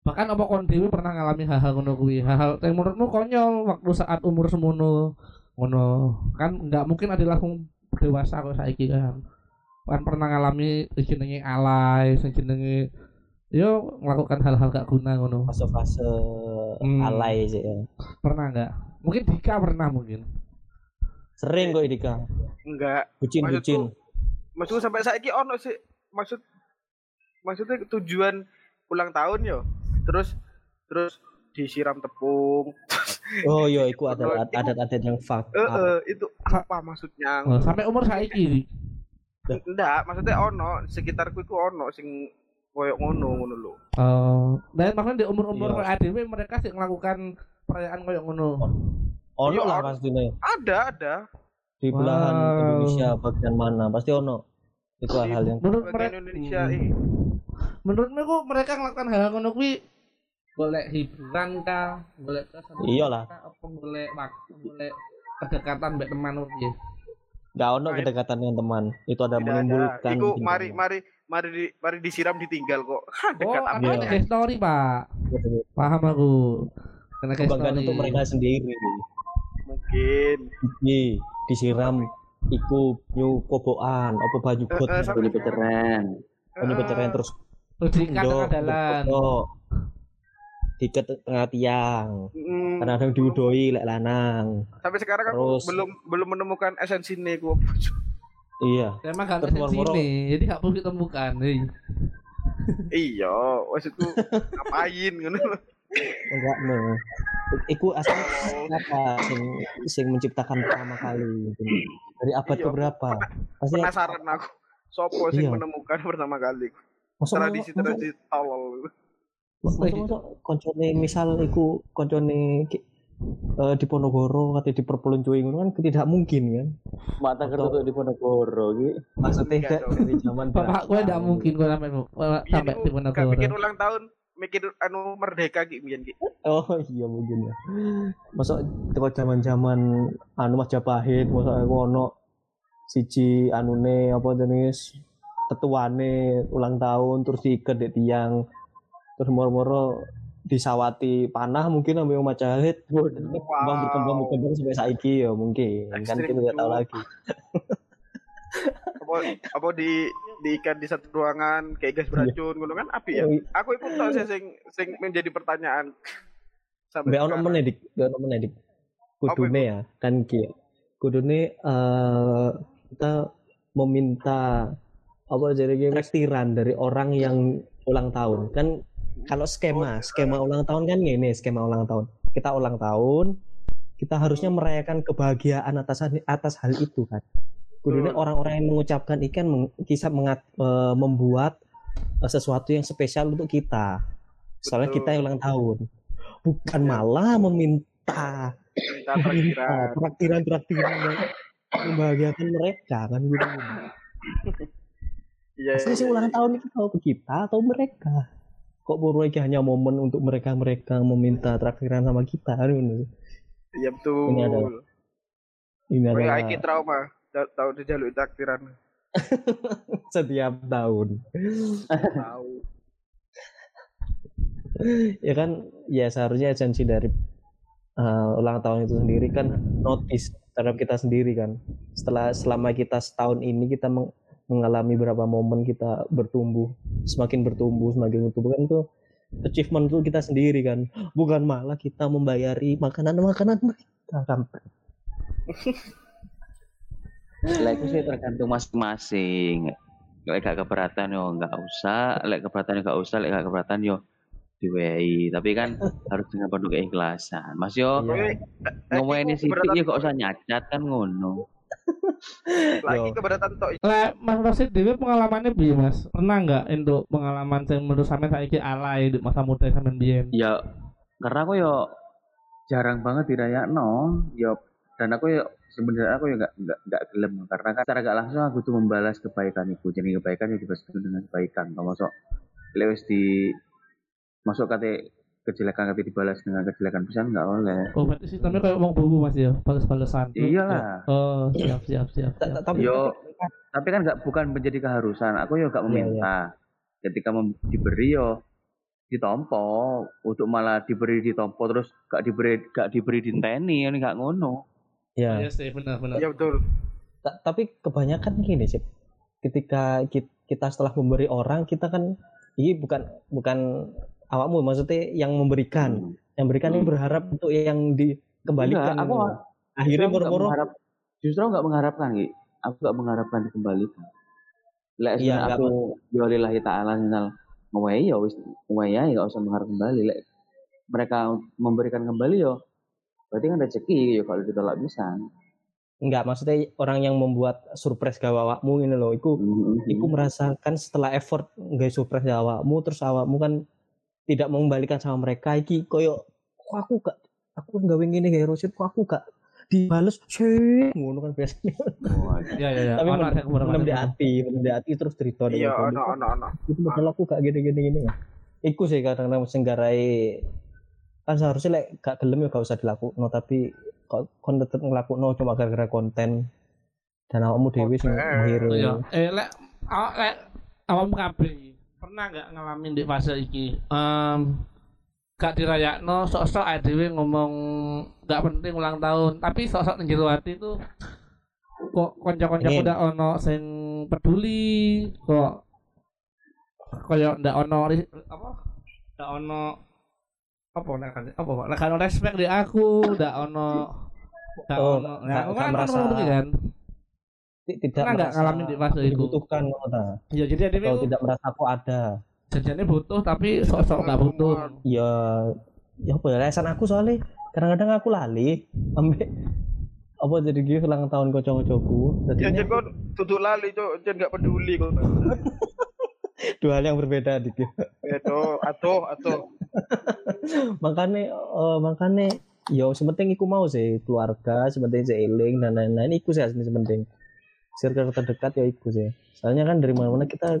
S4: bahkan apa kon dewe pernah ngalami hal-hal ngono kuwi? Hal-hal yang menurutmu konyol waktu saat umur semono ngono. Kan nggak mungkin ada langsung dewasa kok saiki kan. Kan pernah ngalami jenenge alay sing jenenge yo melakukan hal-hal gak guna ngono.
S1: Fase-fase
S4: Hmm.
S1: alay sih ya.
S4: pernah nggak? Mungkin Dika pernah mungkin.
S1: Sering kok Dika.
S3: Enggak.
S1: bucin
S3: Maksudku-
S1: bucin.
S3: Maksudku sampai saiki ono sih. Maksud maksudnya tujuan ulang tahun yo. Terus terus disiram tepung.
S1: oh iya iku ada adat-adat yang fuck
S3: Eh eh, itu apa maksudnya?
S4: Oh, sampai umur saiki
S3: Enggak, maksudnya ono sekitarku itu ono sing koyok ngono ngono lho.
S4: Oh, dan maksudnya di umur-umur
S1: Iya.
S4: ADW mereka sih melakukan perayaan kayak ngono.
S1: ono
S3: Iya,
S1: lah
S3: ono.
S1: pasti nih
S3: Ada, ada.
S1: di belahan
S4: Wow.
S1: Indonesia bagian mana pasti ono itu hal yang
S4: Menurut mereka,
S3: Indonesia
S4: Hmm.
S3: Ini.
S4: menurutmu kok mereka melakukan hal ngono kuwi golek hiburan kah, golek kesenangan
S1: Iyalah.
S4: apa golek waktu, golek kedekatan mbek teman piye?
S1: nggak ono kedekatan dengan teman itu ada
S3: Tidak
S1: menimbulkan
S3: Iku mari mari mari di, mari disiram ditinggal kok. Hah,
S4: Oh,
S3: dekat
S4: apa?
S1: Iya.
S4: story, Pak? Paham aku. Case
S1: kebanggaan untuk mereka sendiri
S3: Mungkin.
S1: iki disiram iku nyu kobokan apa baju
S3: Eh,
S1: bot
S3: eh, sampai-
S2: Lebih keren.
S1: menyebut cewek terus Ndok,
S4: tengah dalan.
S1: diikat tengah tiang
S3: Mm,
S1: kadang-kadang diudoi lek lanang
S3: sampai sekarang aku
S1: Terus-
S3: belum belum menemukan esensi nih gua.
S1: iya
S4: Emang gak
S1: moro-moro.
S4: sini, jadi gak perlu ditemukan.
S3: iya, maksudku ngapain ngono.
S1: enggak no iku asal apa sing sing menciptakan pertama kali gitu. dari abad
S3: Iya,
S1: keberapa pasti
S3: Penasaran aku. Sopo sing
S1: Iya.
S3: menemukan pertama kali tradisi-tradisi tolol.
S1: masa masa koncone misal iku koncone ki- eh, di Ponorogo atau di Perpeloncoan ngono kan tidak mungkin kan
S2: Mata kertas di Ponorogo gitu.
S1: maksudnya
S3: dong.
S1: dari zaman
S4: Bapak gue gak mungkin gue sampai sampai di Ponorogo.
S3: bikin ulang tahun, mikir anu merdeka gitu ki.
S1: Oh iya mungkin ya. Masa teko zaman-zaman anu Majapahit, masa aku ono siji anune apa jenis tetuane ulang tahun terus diikat di tiang terus moro-moro disawati panah mungkin ambil Majapahit berkembang berkembang berkembang sampai saiki ya mungkin kan
S3: Ekstrim
S1: kita nggak tahu lagi
S3: Apa apa di diikat di satu ruangan kayak gas beracun ngono kan api ya.
S1: Oh, iya.
S3: Aku ikut tau sih sing sing menjadi pertanyaan. Sampai
S1: ono meneh dik, ono meneh dik. Kudune ya, kan ki. Kudune eh kita meminta apa jadi traktiran dari orang yang ulang tahun. Kan kalau skema, skema ulang tahun kan ini skema ulang tahun. Kita ulang tahun, kita harusnya merayakan kebahagiaan atas atas hal itu kan. Kudune
S3: Betul.
S1: orang-orang yang mengucapkan ikan meng, kisah mengat, eh, membuat eh, sesuatu yang spesial untuk kita. Soalnya
S3: Betul.
S1: kita yang ulang tahun. Bukan malah meminta
S3: minta
S1: traktiran traktiran yang membahagiakan mereka kan gitu.
S3: Iya.
S1: Asli sih
S3: iya,
S1: ulang
S3: iya.
S1: tahun itu tahu ke kita atau mereka? Kok baru aja hanya momen untuk mereka mereka meminta traktiran sama kita gitu.
S3: Iya betul.
S1: Ini adalah- Ini adalah
S3: iki trauma. Ta- Tahu dijaluk takdiran.
S1: setiap tahun.
S3: Tahu.
S1: ya kan ya seharusnya esensi dari uh, ulang tahun itu sendiri kan notice terhadap kita sendiri kan setelah selama kita setahun ini kita meng- mengalami berapa momen kita bertumbuh semakin bertumbuh semakin bertumbuh kan itu achievement itu kita sendiri kan bukan malah kita membayari makanan-makanan mereka kan
S2: Lek itu sih tergantung masing-masing. Lek gak keberatan yo nggak usah, lek keberatan yo nggak usah, lek gak keberatan yo diwehi. Tapi kan harus dengan penuh keikhlasan. Mas yo
S1: Iya.
S2: ngomongin
S3: Iku
S2: sithik
S3: keberatan
S2: yo kok usah nyacat kan ngono.
S3: Lagi keberatan tok.
S4: Lah, Mas Rosid Dewi pengalamannya bi Mas? Pernah nggak untuk pengalaman yang menurut sampean saiki alay di masa muda sampean biyen?
S2: Ya karena aku yo jarang banget dirayakno, yo dan aku yo sebenarnya aku ya nggak nggak nggak gelem karena kan secara gak langsung aku tuh membalas kebaikan itu jadi kebaikan ya dibalas dengan kebaikan kalau masuk lewes di masuk kate kejelekan kate dibalas dengan kejelekan pisan nggak oleh
S4: Oh, berarti sistemnya kayak wong bubu Mas ya, balas-balasan.
S2: iyalah
S4: Oh, siap siap siap.
S1: Ta-
S4: siap.
S1: ta- tapi
S2: Yo. tapi kan nggak bukan menjadi keharusan aku yo
S1: Iya,
S2: gak meminta ketika mem- diberi yo ditompo untuk malah diberi ditompo terus gak diberi gak diberi dinteni ini gak ngono
S1: ya
S4: Iya sih, benar benar.
S3: Iya betul.
S1: Ta- tapi kebanyakan gini sih ketika ki- kita setelah memberi orang kita kan ini bukan bukan awakmu maksudnya yang memberikan. Yang berikan ini
S2: Hmm.
S1: berharap untuk yang dikembalikan.
S2: Enggak, aku
S1: akhirnya
S2: mengharap justru nggak mengharapkan Ki. aku nggak mengharapkan dikembalikan. Lek
S1: nggak
S2: aku ya lillahi ta'ala ngomongnya ya wis ngomongnya ya nggak usah mengharap kembali. Lek mereka memberikan kembali yo berarti kan rezeki ya kalau ditolak bisa.
S1: Enggak maksudnya orang yang membuat surprise ke awakmu ini loh iku iku merasakan setelah effort nggak surprise ke awakmu terus awakmu kan tidak mengembalikan sama mereka. Iki koyo kok aku gak aku nggak ingin nih Rosid kok aku gak dibales? Sih ngono kan biasanya.
S4: Iya iya iya.
S1: tapi
S4: Ono ada beberapa
S1: menem di hati menem di hati terus cerita
S3: Iya,
S1: dengan
S3: ono ono ono.
S1: itu padahal aku gak gini gini gini ya. Iku sih kadang-kadang sing garai kan seharusnya lek gak gelem ya gak usah dilakukan tapi kok kon tetep ngelakuin cuma gara-gara konten. Dan awakmu dewi sing
S3: Konten.
S1: menghiru
S4: Iya. Eh lek awak lek awakmu kabeh pernah nggak ngalamin di fase iki? Em gak dirayakno sok-sok dhewe ngomong gak penting ulang tahun, tapi sok-sok ning jero hati itu kok
S1: Ingin.
S4: udah ono sing peduli kok kaya ndak ono apa? Ndak ono apa nek kan apa nek kan ono respect di aku ndak ono ndak
S1: Oh,
S4: ono. Ya
S1: nggak
S4: kan
S1: merasa-
S4: kan
S1: tidak
S4: Pernah nggak
S1: merasa
S4: ngalamin di fase itu?
S1: dibutuhkan ngono ta.
S4: ya jadi ada
S1: atau tidak merasa aku ada
S4: janjiannya butuh tapi sosok nggak butuh
S1: ya ya apa ya alasan aku soalnya kadang-kadang aku lali ambek apa jadi gitu ulang tahun kocok-kocokku
S3: Ya
S1: jadi
S3: kon tutup lali cok, jen gak peduli kok.
S1: dua hal yang berbeda dikit
S3: Itu atuh atuh.
S1: makanya eh, makanya yo sementing iku mau sih keluarga sementing seiling dan lain-lain iku sih sementing circle terdekat ya iku sih. Soalnya kan dari mana-mana kita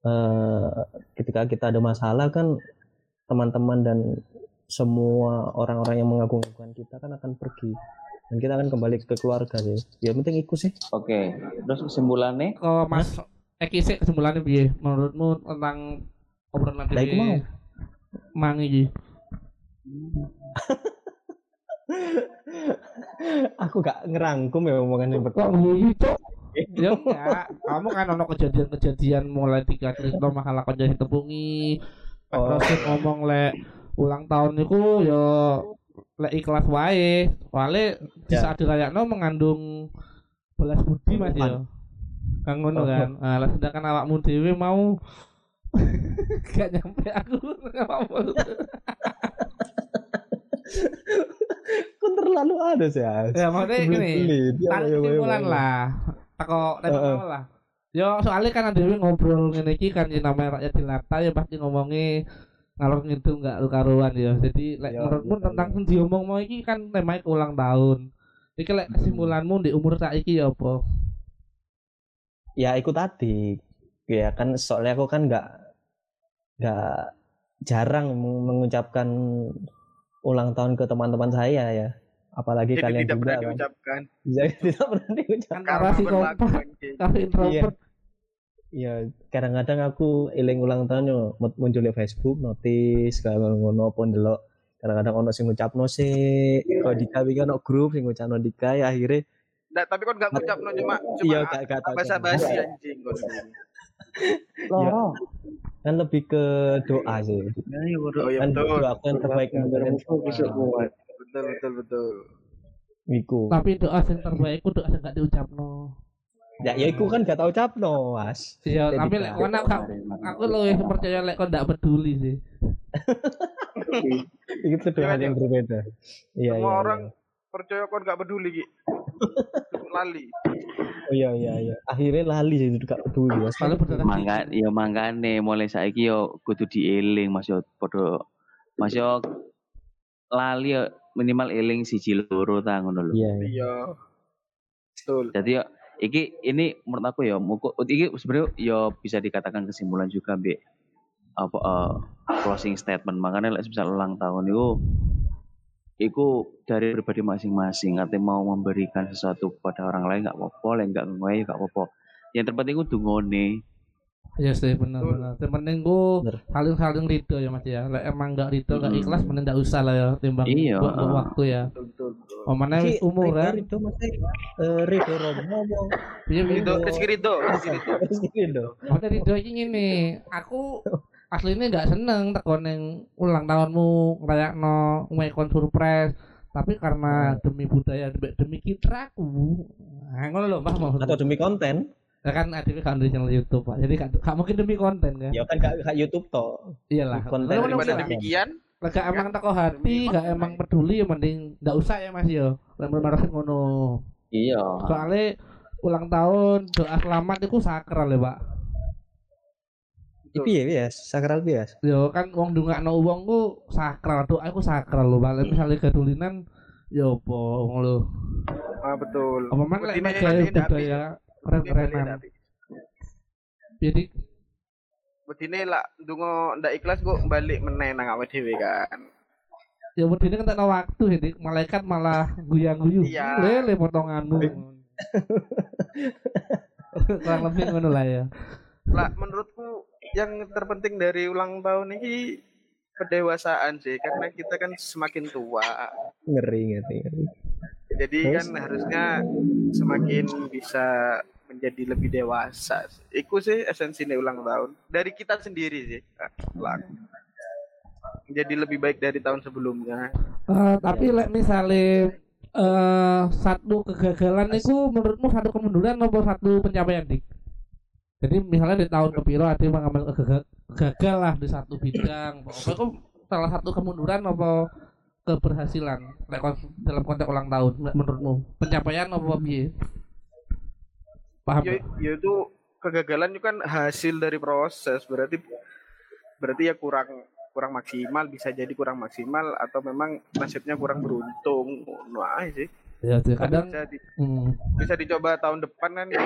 S1: eh ketika kita ada masalah kan teman-teman dan semua orang-orang yang mengagungkan kita kan akan pergi. Dan kita akan kembali ke keluarga sih. Ya penting iku sih.
S2: Oke, terus kesimpulannya?
S4: Kok mas Eki sih kesimpulannya piye? Menurutmu tentang obrolan
S1: Lah, iku mau.
S4: mangi iki
S1: aku gak ngerangkum ya omongan yang
S4: kok
S1: pertama
S4: cok ya kamu kan ono kejadian-kejadian mulai tiga cerita masalah kejadian tepungi.
S1: Oh.
S4: terus ngomong lek ulang tahun niku yo lek ikhlas wae. Soalnya di
S1: Ya.
S4: saat dirayakno mengandung belas budi mas ya. Kan ngono
S1: Oh.
S4: kan nah, sedangkan awakmu dhewe mau gak nyampe aku apa
S1: kan terlalu ada sih
S4: ya maksudnya gini tarik kesimpulan lah. Teko
S1: Heeh.
S4: uh, lah. Yo soalnya kan ada ngobrol ngene iki kan yang namanya rakyat jelata ya pasti ngomongi ngalor ngidul nggak karuan ya. Jadi lek
S1: Ya,
S4: menurutmu
S1: ya,
S4: tentang sing diomong mau iki kan temanya ulang tahun. Iki lek kesimpulanmu di umur saiki ya apa?
S1: Ya ikut tadi. Ya kan soalnya aku kan nggak nggak jarang meng- mengucapkan ulang tahun ke teman-teman saya ya. Apalagi
S3: Jadi
S1: kalian
S3: tidak
S1: juga
S3: pernah
S1: kan.
S3: diucapkan.
S1: jadi tidak pernah diucapkan.
S4: Kan karena si
S3: berlaku
S4: kompak kalau introvert
S1: ya kadang-kadang aku eling ulang tahun yo mu- muncul di Facebook notis kalau ngono pun delok kadang-kadang ono sing ngucapno sih kalau dikawi kan ono grup sing ngucapno dika ya akhirnya
S3: Nggak, tapi kon gak ngucap no cuma
S1: iya
S3: cuma
S1: gak gak tahu
S3: bahasa basi anjing.
S1: Loro. Kan lebih ke doa sih
S3: Oh iya
S1: kan
S3: betul.
S1: doa yang terbaik untuk
S3: Betul betul betul.
S1: Iku.
S4: tapi doa yang terbaik doa yang gak diucapno
S1: Ya, ya iku kan gak tau capno, Mas.
S4: iya tapi
S1: kan.
S4: lek kono aku aku lebih percaya lek kau ndak peduli sih
S1: Itu hal yang berbeda. Iya,
S3: Semua
S1: iya.
S3: orang percaya kon gak peduli ki. Lali.
S1: iya. Oh iya iya iya. Akhirnya lali itu gak peduli, Mas.
S4: kalau berdarah
S2: mangga ya mangkane mulai saiki yo kudu dieling Mas yo padha Mas yo lali yo minimal eling siji loro ta ngono lho.
S1: Iya. iya.
S3: Iya. Betul.
S2: Jadi yo iki ini menurut aku ya muku iki sebenarnya yo bisa dikatakan kesimpulan juga Mbak apa eh, closing statement makanya lek misal ulang tahun itu itu dari pribadi masing-masing artinya mau memberikan sesuatu kepada orang lain nggak apa-apa lek nggak ngoyo nggak apa-apa yang terpenting itu dungone
S4: Iya sih benar benar. Yang penting gua
S1: Bener.
S4: saling saling ridho ya mas ya. Lah emang nggak ridho nggak
S2: Mm.
S4: ikhlas mending nggak usah lah ya timbang
S2: Iya.
S4: buat buat waktu ya.
S3: Betul betul. betul.
S4: Oh mana umur kan.
S1: Ridho maksudnya eh, Ridho Romo ngomong.
S4: Iya
S3: itu, rezeki itu.
S1: Ridho.
S4: Maksudnya ridho iki ngene. Aku aslinya nggak seneng tekon yang ulang tahunmu ngrayakno ngekon surprise. Tapi karena demi budaya demi, demi kitraku, nah ngono lho Mbah mau.
S1: Atau demi konten.
S4: Ya kan ada kan di channel YouTube Pak. Jadi gak, gak mungkin demi konten kan.
S1: Ya kan gak, gak YouTube toh.
S4: Iyalah.
S1: konten
S3: Daripada demikian,
S4: Lah gak emang teko hati, gak emang peduli ya mending gak usah ya Mas yo. Lek menaruh ngono.
S2: iya
S4: Soalnya ulang tahun doa selamat itu sakral ya, Pak.
S1: Iki ya bias, sakral bias.
S4: Yo kan wong ndongakno wong ku sakral, doa iku sakral lho, Pak. Lek misale gadulinan yo apa wong lho.
S3: ah betul.
S4: Apa man lek
S3: ndak habis.
S4: budaya keren-kerenan. Jadi
S3: Bedine lah ndonga ndak ikhlas kok balik meneh nang awake dhewe kan.
S4: ya wedine kan tak waktu jadi malaikat malah guyang-guyu.
S3: Iya.
S4: Lele potonganmu. Kurang lebih ngono lah ya.
S3: Lah menurutku yang terpenting dari ulang tahun ini pendewasaan sih karena kita kan semakin tua
S1: Ngeri ngeri. ngeri.
S3: Jadi
S1: Terus?
S3: kan harusnya semakin bisa menjadi lebih dewasa. Iku sih esensi nih ulang tahun. Dari kita sendiri sih. Ulang. Menjadi lebih baik dari tahun sebelumnya.
S4: Eh, tapi lek misalnya eh satu kegagalan itu menurutmu satu kemunduran atau satu pencapaian dik? Jadi misalnya di tahun kepiro ada yang gagal lah di satu bidang, pokoknya itu salah satu kemunduran apa keberhasilan dalam konteks ulang tahun menurutmu pencapaian apa piye? Paham?
S3: Ya,
S4: nggak?
S3: ya itu kegagalan itu kan hasil dari proses. Berarti berarti ya kurang kurang maksimal bisa jadi kurang maksimal atau memang nasibnya kurang beruntung. Nah, sih.
S4: Ya, kadang
S3: bisa, di-
S4: hmm,
S3: bisa dicoba tahun depan kan ya.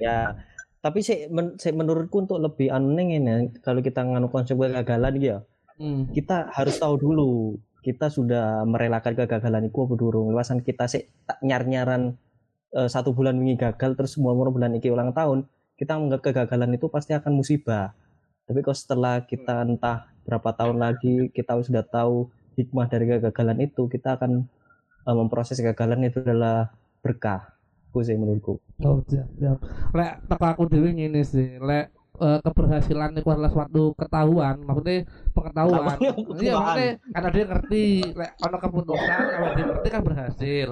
S1: Ya, tapi sih men, sih menurutku untuk lebih aneh ini kalau kita nganu konsep kegagalan gitu ya,
S4: hmm.
S1: kita harus tahu dulu kita sudah merelakan kegagalan itu apa durung. Lewasan kita sih tak nyar-nyaran eh, satu bulan wingi gagal terus semua bulan iki ulang tahun, kita menganggap kegagalan itu pasti akan musibah. Tapi kalau setelah kita entah berapa tahun lagi kita sudah tahu hikmah dari kegagalan itu, kita akan eh, memproses kegagalan itu adalah berkah. Itu sih menurutku.
S4: Oh, siap, siap. Lek teko aku dhewe ngene sih, lek eh, keberhasilan itu adalah suatu ketahuan, maksudnya pengetahuan. Iya, maksudnya karena dia ngerti, lek ono keputusan, kalau dia ngerti kan berhasil.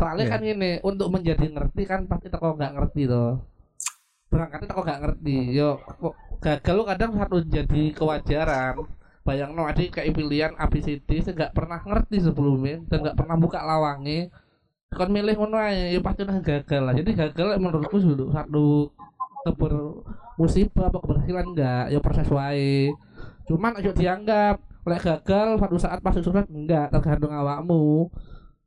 S4: Soalnya
S1: Iya.
S4: kan gini, untuk menjadi ngerti kan pasti teko nggak ngerti toh. Berangkatnya teko nggak ngerti. Yo, kok gagal lu kadang harus jadi kewajaran. Bayang no, ada kayak pilihan ABCD saya nggak pernah ngerti sebelumnya dan nggak pernah buka lawangnya kon milih ngono ae ya pasti udah gagal lah. Jadi gagal menurutku dulu satu keber musibah apa keberhasilan enggak ya proses wae. Cuman aja dianggap lek gagal suatu saat pasti sukses enggak tergantung awakmu.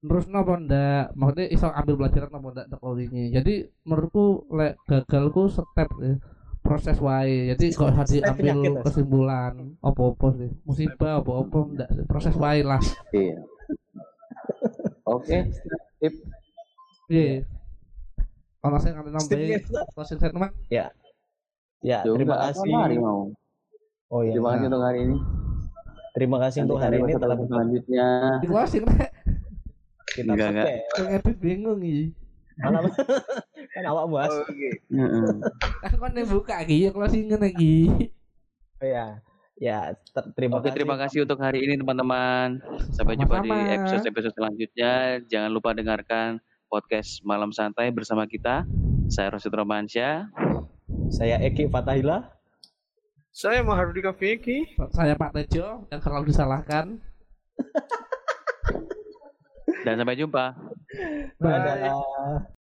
S4: Terus nopo ndak? Maksudnya iso ambil pelajaran nopo ndak teko wingi. Jadi menurutku lek gagalku step ya, proses wae. Jadi kok harus diambil kesimpulan opo-opo sih. Musibah opo-opo ndak proses wae lah.
S2: Iya. Oke. Tip.
S4: Iya. Kalau saya ngambil
S1: Steve
S4: nambahin closing statement
S1: Ya,
S2: Ya
S1: terima kasih.
S2: hari mau.
S1: Oh iya.
S2: Terima kasih untuk hari ini.
S1: Terima kasih untuk hari ini telah
S2: selanjutnya.
S4: di closing rek
S1: kita
S2: Enggak, enggak.
S4: edit bingung iki
S1: Malam kan awak bahas.
S3: Oke.
S2: Heeh.
S4: kan kon yang buka iki ya closingan lagi
S1: Oh, ya. Ya, ter- terima
S2: Oke,
S1: kasih.
S2: terima kasih untuk hari ini teman-teman. Sampai jumpa di episode-episode selanjutnya. Jangan lupa dengarkan podcast Malam Santai bersama kita. Saya Rosid Romansyah.
S1: Saya Eki Fatahila.
S3: Saya Mahardika Vicky.
S4: saya Pak Tejo yang selalu disalahkan
S2: Dan sampai jumpa.
S4: bye
S1: Dadah.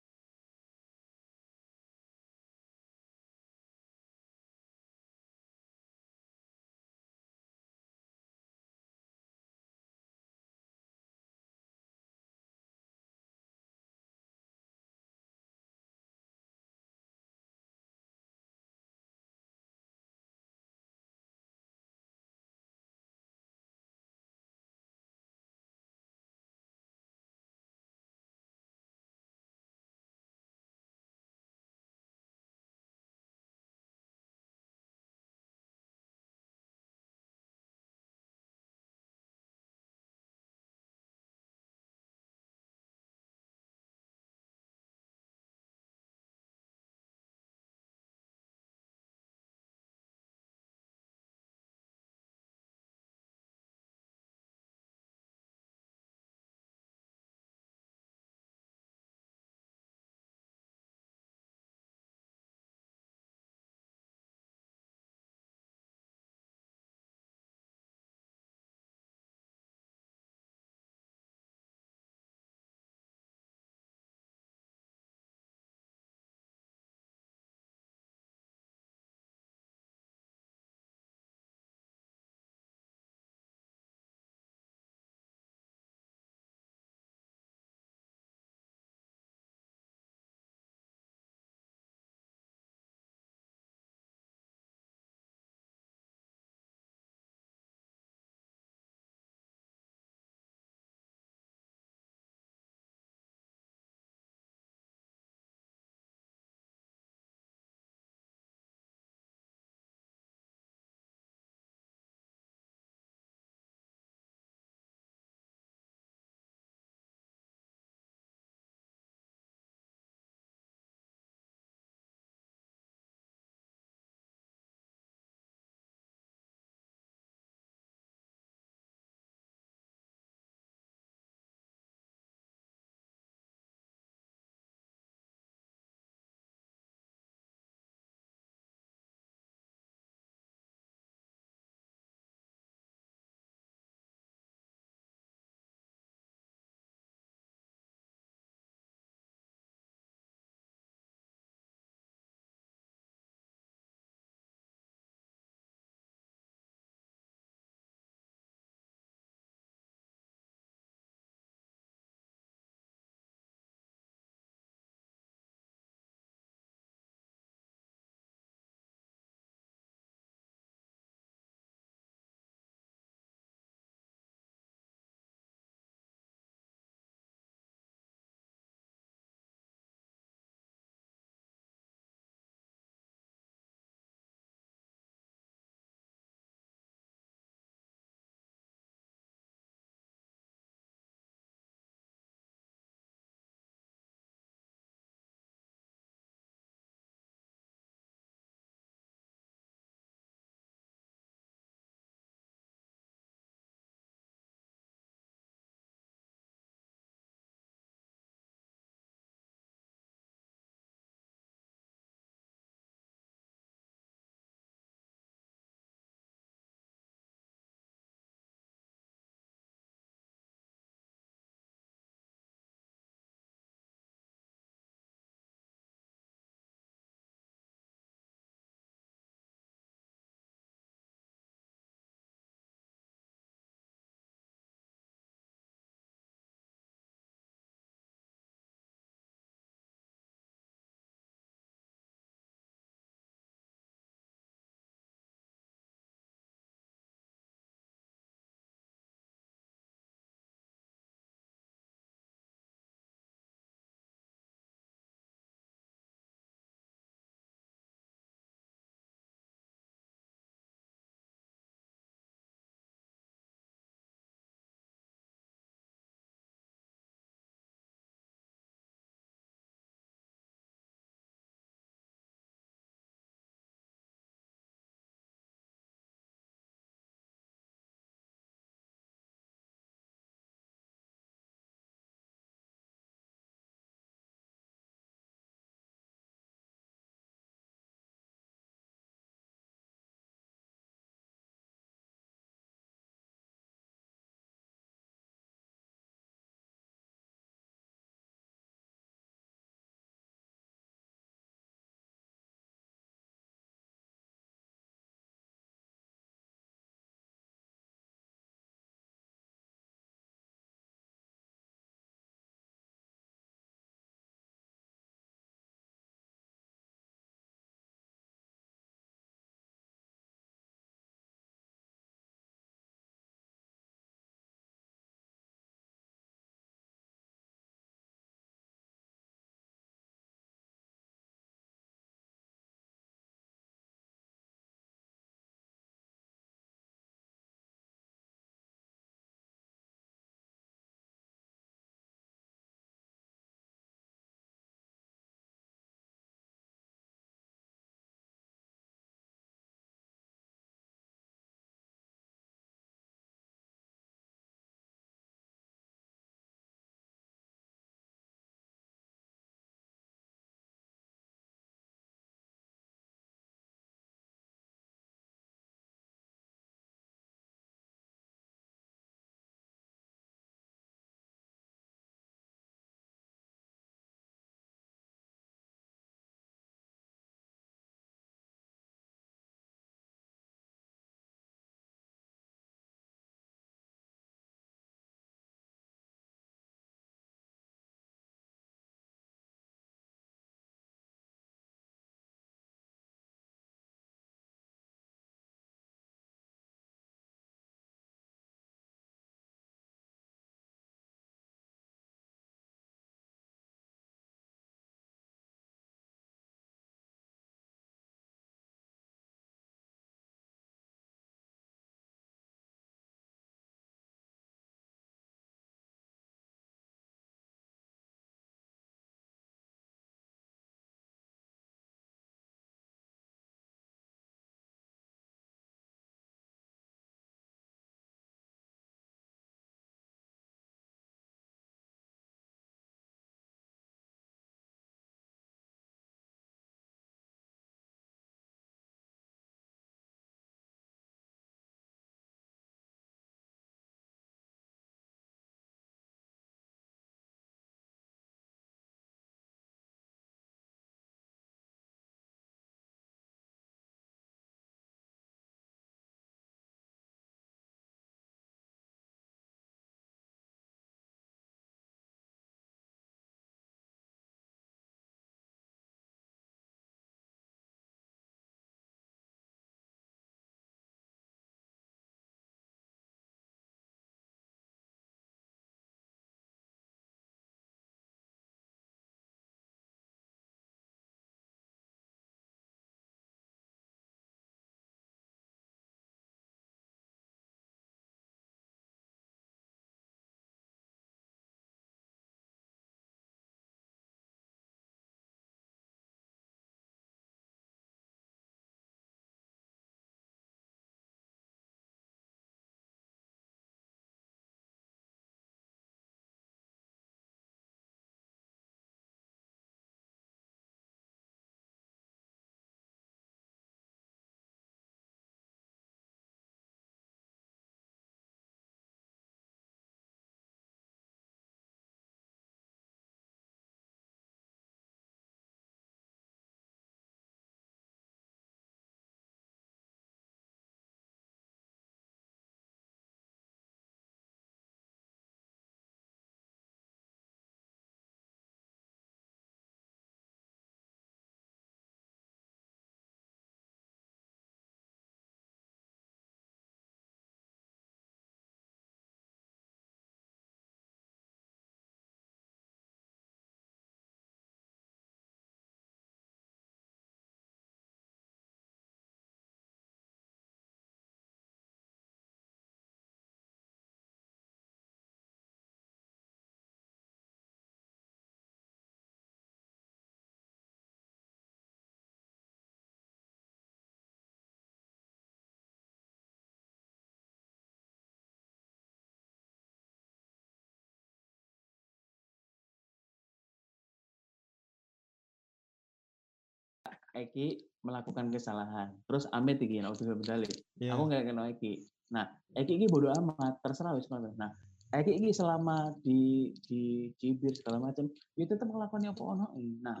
S2: Eki melakukan kesalahan. Terus Amit iki nek udah berdalih.
S1: Iya.
S2: Aku nggak kenal Eki. Nah, Eki ini bodoh amat, terserah wis. Nah, Eki ini selama di di cibir segala macam, ya tetap ngelakuin apa ono. Nah,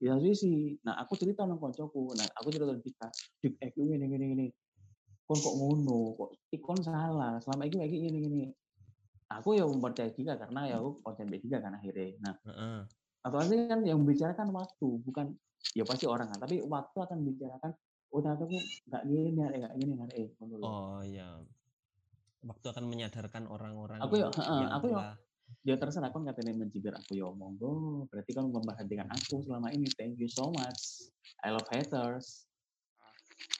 S2: ya sisi. Nah, aku cerita nang koncoku. Nah, aku cerita ke Dika. Dik Eki ini gini gini. Kon kok ngono, kok ikon salah. Selama Eki Eki ini gini. Aku ya mempercayai Dika karena ya aku konsen Dika kan akhirnya. Nah,
S1: Heeh.
S2: Apalagi kan yang membicarakan waktu, bukan ya pasti orang kan, tapi waktu akan membicarakan oh ternyata aku nggak gini, hari nggak gini, hari eh, lho.
S1: Oh iya. Waktu akan menyadarkan orang-orang
S2: Aku ya,
S1: yang-
S2: aku ya.
S1: telah
S2: dia terserah kan katanya mencibir aku ya monggo berarti kan memperhatikan aku selama ini thank you so much I love haters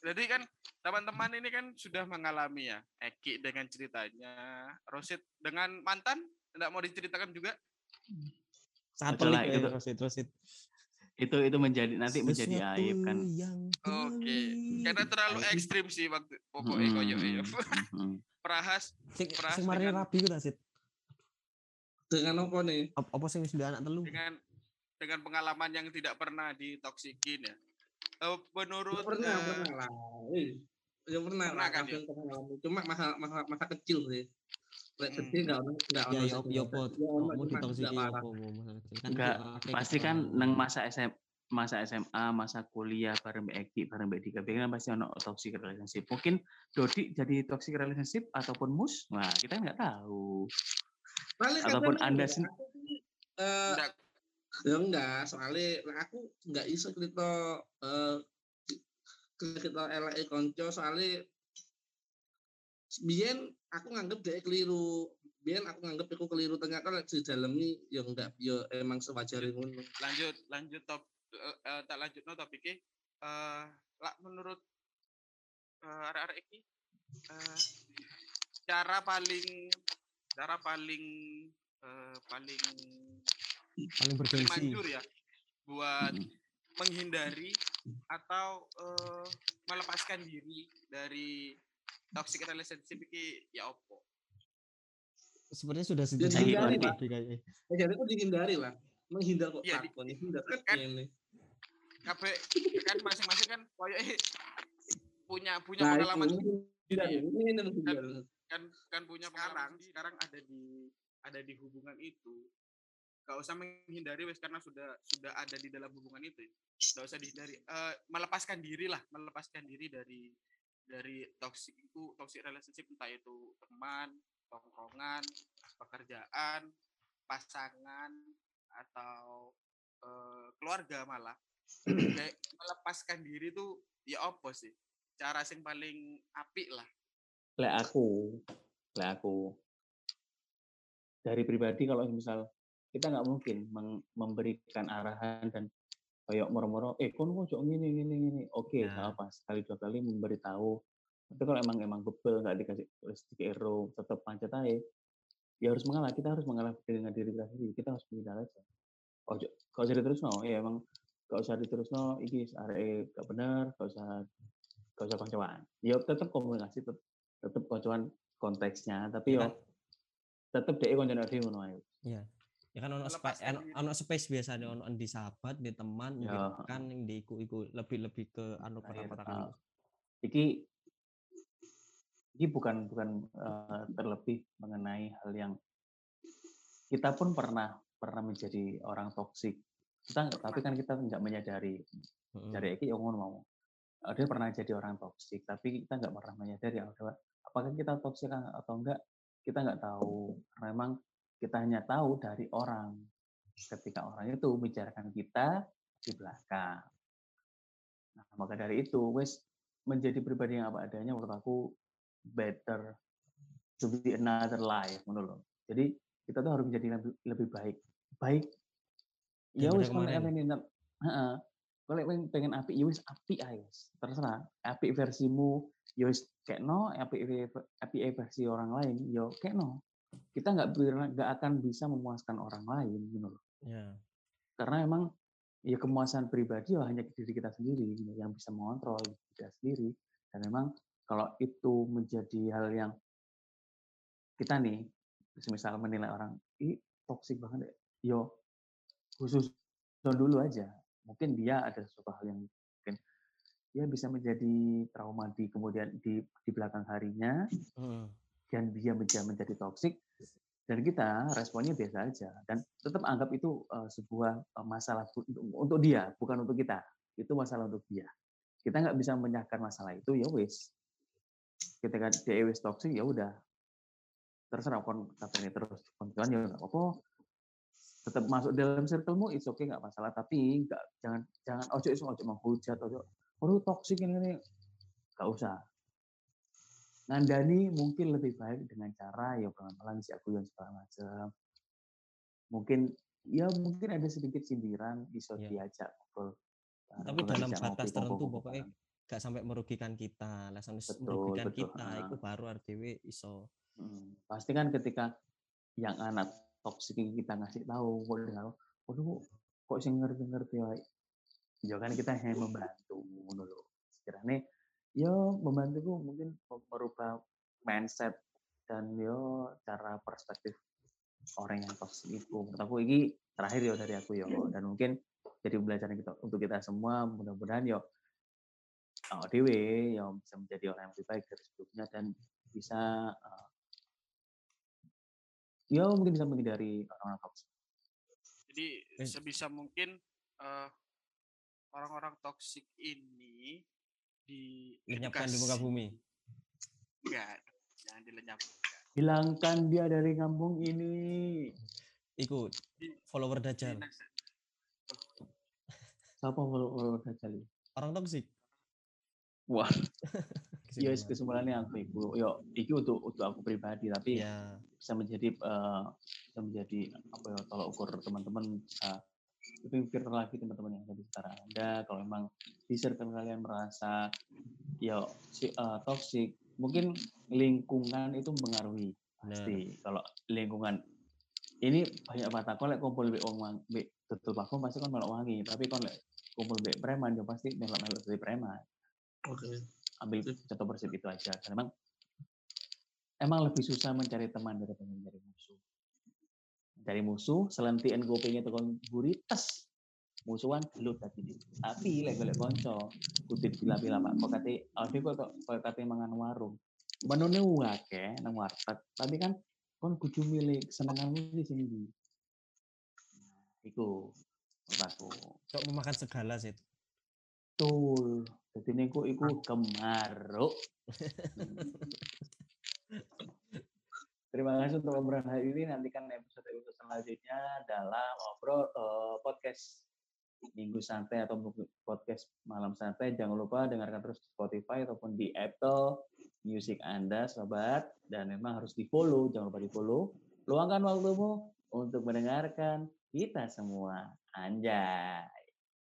S3: Jadi kan teman-teman ini kan sudah mengalami ya Eki dengan ceritanya, Rosid dengan mantan tidak mau diceritakan juga.
S1: Sangat pelik
S2: itu-
S1: ya, terus terus itu.
S2: itu itu menjadi nanti menjadi
S1: Sesuatu
S2: aib kan
S3: Oke,
S1: pelik.
S3: karena terlalu
S1: Aib.
S3: ekstrim sih waktu pokoknya
S2: Mm-mm,
S3: koyo ya.
S2: mm-mm.
S3: Prahas
S1: Sing
S3: dengan-
S1: rabi ku ta Sit?
S5: Dengan apa nih?
S1: Ap- Apa sing wis duwe anak telu?
S3: dengan dengan pengalaman yang tidak pernah ditoksikin ya. Eh, menurut
S5: pernah,
S3: eh,
S5: pernah lah. Ya pernah,
S3: Pernah kan,
S5: pernah ngalamin. Cuma masa masa masa kecil sih. Lek gede enggak ono enggak ono
S1: ya? Ya
S5: ono,
S1: Mau ditoksiki
S5: enggak?
S1: Kan
S2: Enggak, pasti kan
S1: ketemu.
S2: neng masa SM masa SMA masa kuliah bareng Mbak Eki bareng Mbak Dika biasanya pasti ono toxic relationship. Mungkin Dodi jadi toxic relationship ataupun mus? Nah kita nggak tahu.
S5: Paling
S2: Ataupun
S5: kadang
S2: Anda
S5: enggak,
S2: sen-
S5: aku sih, eh,
S3: enggak,
S5: ya enggak, soalnya aku enggak iso cerita eh cerita elek konco soalnya biyen aku nganggep dia keliru. Biyen aku nganggep aku keliru. Ternyata di dalam ini ya enggak ya emang sewajarnya ngono.
S3: Lanjut lanjut top eh, eh, tak lanjut no topiknya eh lah menurut eh, arek-arek iki eh, cara paling cara paling eh, paling
S1: paling
S3: manjur ya buat menghindari atau eh, melepaskan diri dari toxic relationship iki ya opo?
S1: Sepertinya sudah
S5: Ya,
S1: sejauh
S2: dihindari, Pak.
S5: ya jadi aku dihindari lah menghindar kok
S3: Iya, di-
S5: takut menghindar kan
S3: kan-
S5: ini.
S3: Kabeh kan masing-masing kan koyo punya punya
S5: nah
S3: pengalaman
S5: itu
S3: Iya.
S5: ini ini menghindar.
S3: kan kan punya sekarang sekarang ada di ada di hubungan itu gak usah menghindari wes karena sudah sudah ada di dalam hubungan itu. Gak usah dihindari. Eh, melepaskan diri lah melepaskan diri dari dari toxic itu toxic relationship entah itu teman tongkrongan pekerjaan pasangan atau eh, keluarga malah. Kayak melepaskan diri tuh ya apa sih? Cara yang paling apik lah.
S2: Lek aku lek aku. Dari pribadi kalau misal kita nggak mungkin memberikan arahan dan kayak moro-moro eh kon kok gini gini gini? Oke
S1: Ya.
S2: nggak apa sekali dua kali memberitahu. Tapi kalau emang emang bebel nggak dikasih listrik ero tetap pancet aja ya harus mengalah kita harus mengalah dengan diri kita sendiri kita harus menghindar aja. Ojo kalau usah diterus no ya emang gak usah diterus no ini arek gak benar gak usah gak usah koncoan ya tetap komunikasi tetap tetap koncoan konteksnya tapi
S1: Ya
S2: yo tetap deh koncoan dhewe ngono ae.
S1: Iya. Ya kan ono space ono space biasanya ono di sahabat, di teman, di
S2: Ya,
S1: rekan yang diiku-iku lebih-lebih ke anu
S2: Nah, ya,
S1: kata-kata kan.
S2: iki iki bukan bukan eh, terlebih mengenai hal yang kita pun pernah pernah menjadi orang toksik kita tapi kan kita nggak menyadari.
S1: Heeh.
S2: dari Eki yang ngono mau. Dia pernah jadi orang toksik tapi kita nggak pernah menyadari. Apakah apakah kita toksik atau enggak kita nggak tahu. Karena memang kita hanya tahu dari orang. Ketika orang itu membicarakan kita di belakang. Nah maka dari itu wes menjadi pribadi yang apa adanya menurut aku better to be another life menurut jadi kita tuh harus menjadi lebih, lebih baik. Baik ya wes heeh. Kalau pengen, pengen api ya wis api aja terserah. Api versimu ya wis kayak no api api versi orang lain yo kayak no kita nggak nggak akan bisa memuaskan orang lain gitu loh.
S1: Ya.
S2: karena emang ya kemuasan pribadi ya hanya diri kita sendiri gitu, yang bisa mengontrol diri kita sendiri dan memang kalau itu menjadi hal yang kita nih misal menilai orang ih toksik banget deh yo khusus dulu aja mungkin dia ada sesuatu hal yang mungkin ya bisa menjadi trauma di kemudian di di belakang harinya
S1: Hmm.
S2: dan dia menjadi menjadi toksik dan kita responnya biasa aja dan tetap anggap itu eh, sebuah eh, masalah untuk, dia bukan untuk kita. Itu masalah untuk dia. Kita nggak bisa menyahkan masalah itu ya wis. Ketika dia wis toksik ya udah. Terserah kon katanya terus. Kontuan ya nggak apa-apa. Tetap masuk dalam circlemu itu oke nggak masalah. Tapi nggak jangan jangan ojo iso ojo menghujat ojo oh toksik ini ini. Nggak usah ngandani mungkin lebih baik dengan cara ya pelan-pelan si aku yang segala macam mungkin ya mungkin ada sedikit sindiran bisa
S1: Iya.
S2: diajak ngobrol bareng,
S1: Tapi dalam batas tertentu pokoknya gak sampai merugikan kita. Lah sampai
S2: Betul,
S1: merugikan
S2: betul,
S1: kita
S2: ah.
S1: itu baru RDW iso.
S2: Hmm, pasti kan ketika yang anak toksik kita ngasih tahu kok tahu, waduh kok sih ngerti-ngerti wae ya kan kita hanya membantu ngono lho sekiranya ya membantu ku mungkin merubah mindset dan yo cara perspektif orang yang toksik itu. Menurut aku ini terakhir ya dari aku yo. Dan mungkin jadi pembelajaran kita untuk kita semua mudah-mudahan yo oh, dewe yang bisa menjadi orang yang lebih baik dari sebelumnya dan bisa eh, ya mungkin bisa menghindari orang-orang toksik
S5: Jadi
S1: Eh.
S5: sebisa mungkin eh, orang-orang toksik ini di
S1: lenyapkan di muka bumi?
S5: Enggak, jangan dilenyapkan.
S2: hilangkan dia dari kampung ini.
S1: Ikut follower dajjal.
S2: siapa follow follow Dajjal
S1: orang toksik
S2: wah. Ya
S1: Kesimpulan.
S2: kesimpulannya aku iku yo iki untuk untuk aku pribadi tapi
S1: ya
S2: bisa menjadi eh, bisa menjadi apa ya tolak ukur teman-teman bisa lebih pikir lagi teman-teman yang ada di sekitar anda. Kalau memang di circle kalian merasa ya si eh, toxic mungkin lingkungan itu mempengaruhi pasti. Kalau lingkungan ini banyak mata kok lek kumpul mbek wong mbek tutul pakum pasti kan melok wangi tapi lek kumpul mbek preman ya pasti melok-melok dari preman.
S4: Oke.
S2: ambil contoh persib itu aja. Karena emang emang lebih susah mencari teman daripada mencari musuh mencari musuh selentian kopinya tekan buri tes musuhan gelut tadi tapi lek golek konco kutip bila-bila pak. Kok kate ade kok kok kate mangan warung. Menune wake nang warteg tapi kan kon kudu milih kesenanganmu di sini iku. Menurut aku.
S1: Kok memakan segala sih
S2: Betul. Jadi niku iku kemaruk. Terima kasih untuk obrolan hari ini. Nantikan episode-episode selanjutnya dalam ngobrol eh, podcast minggu santai atau podcast malam santai. Jangan lupa dengarkan terus Spotify ataupun di Apple Music Anda, sobat. Dan memang harus di follow. Jangan lupa di follow. Luangkan waktumu untuk mendengarkan kita semua. Anjay.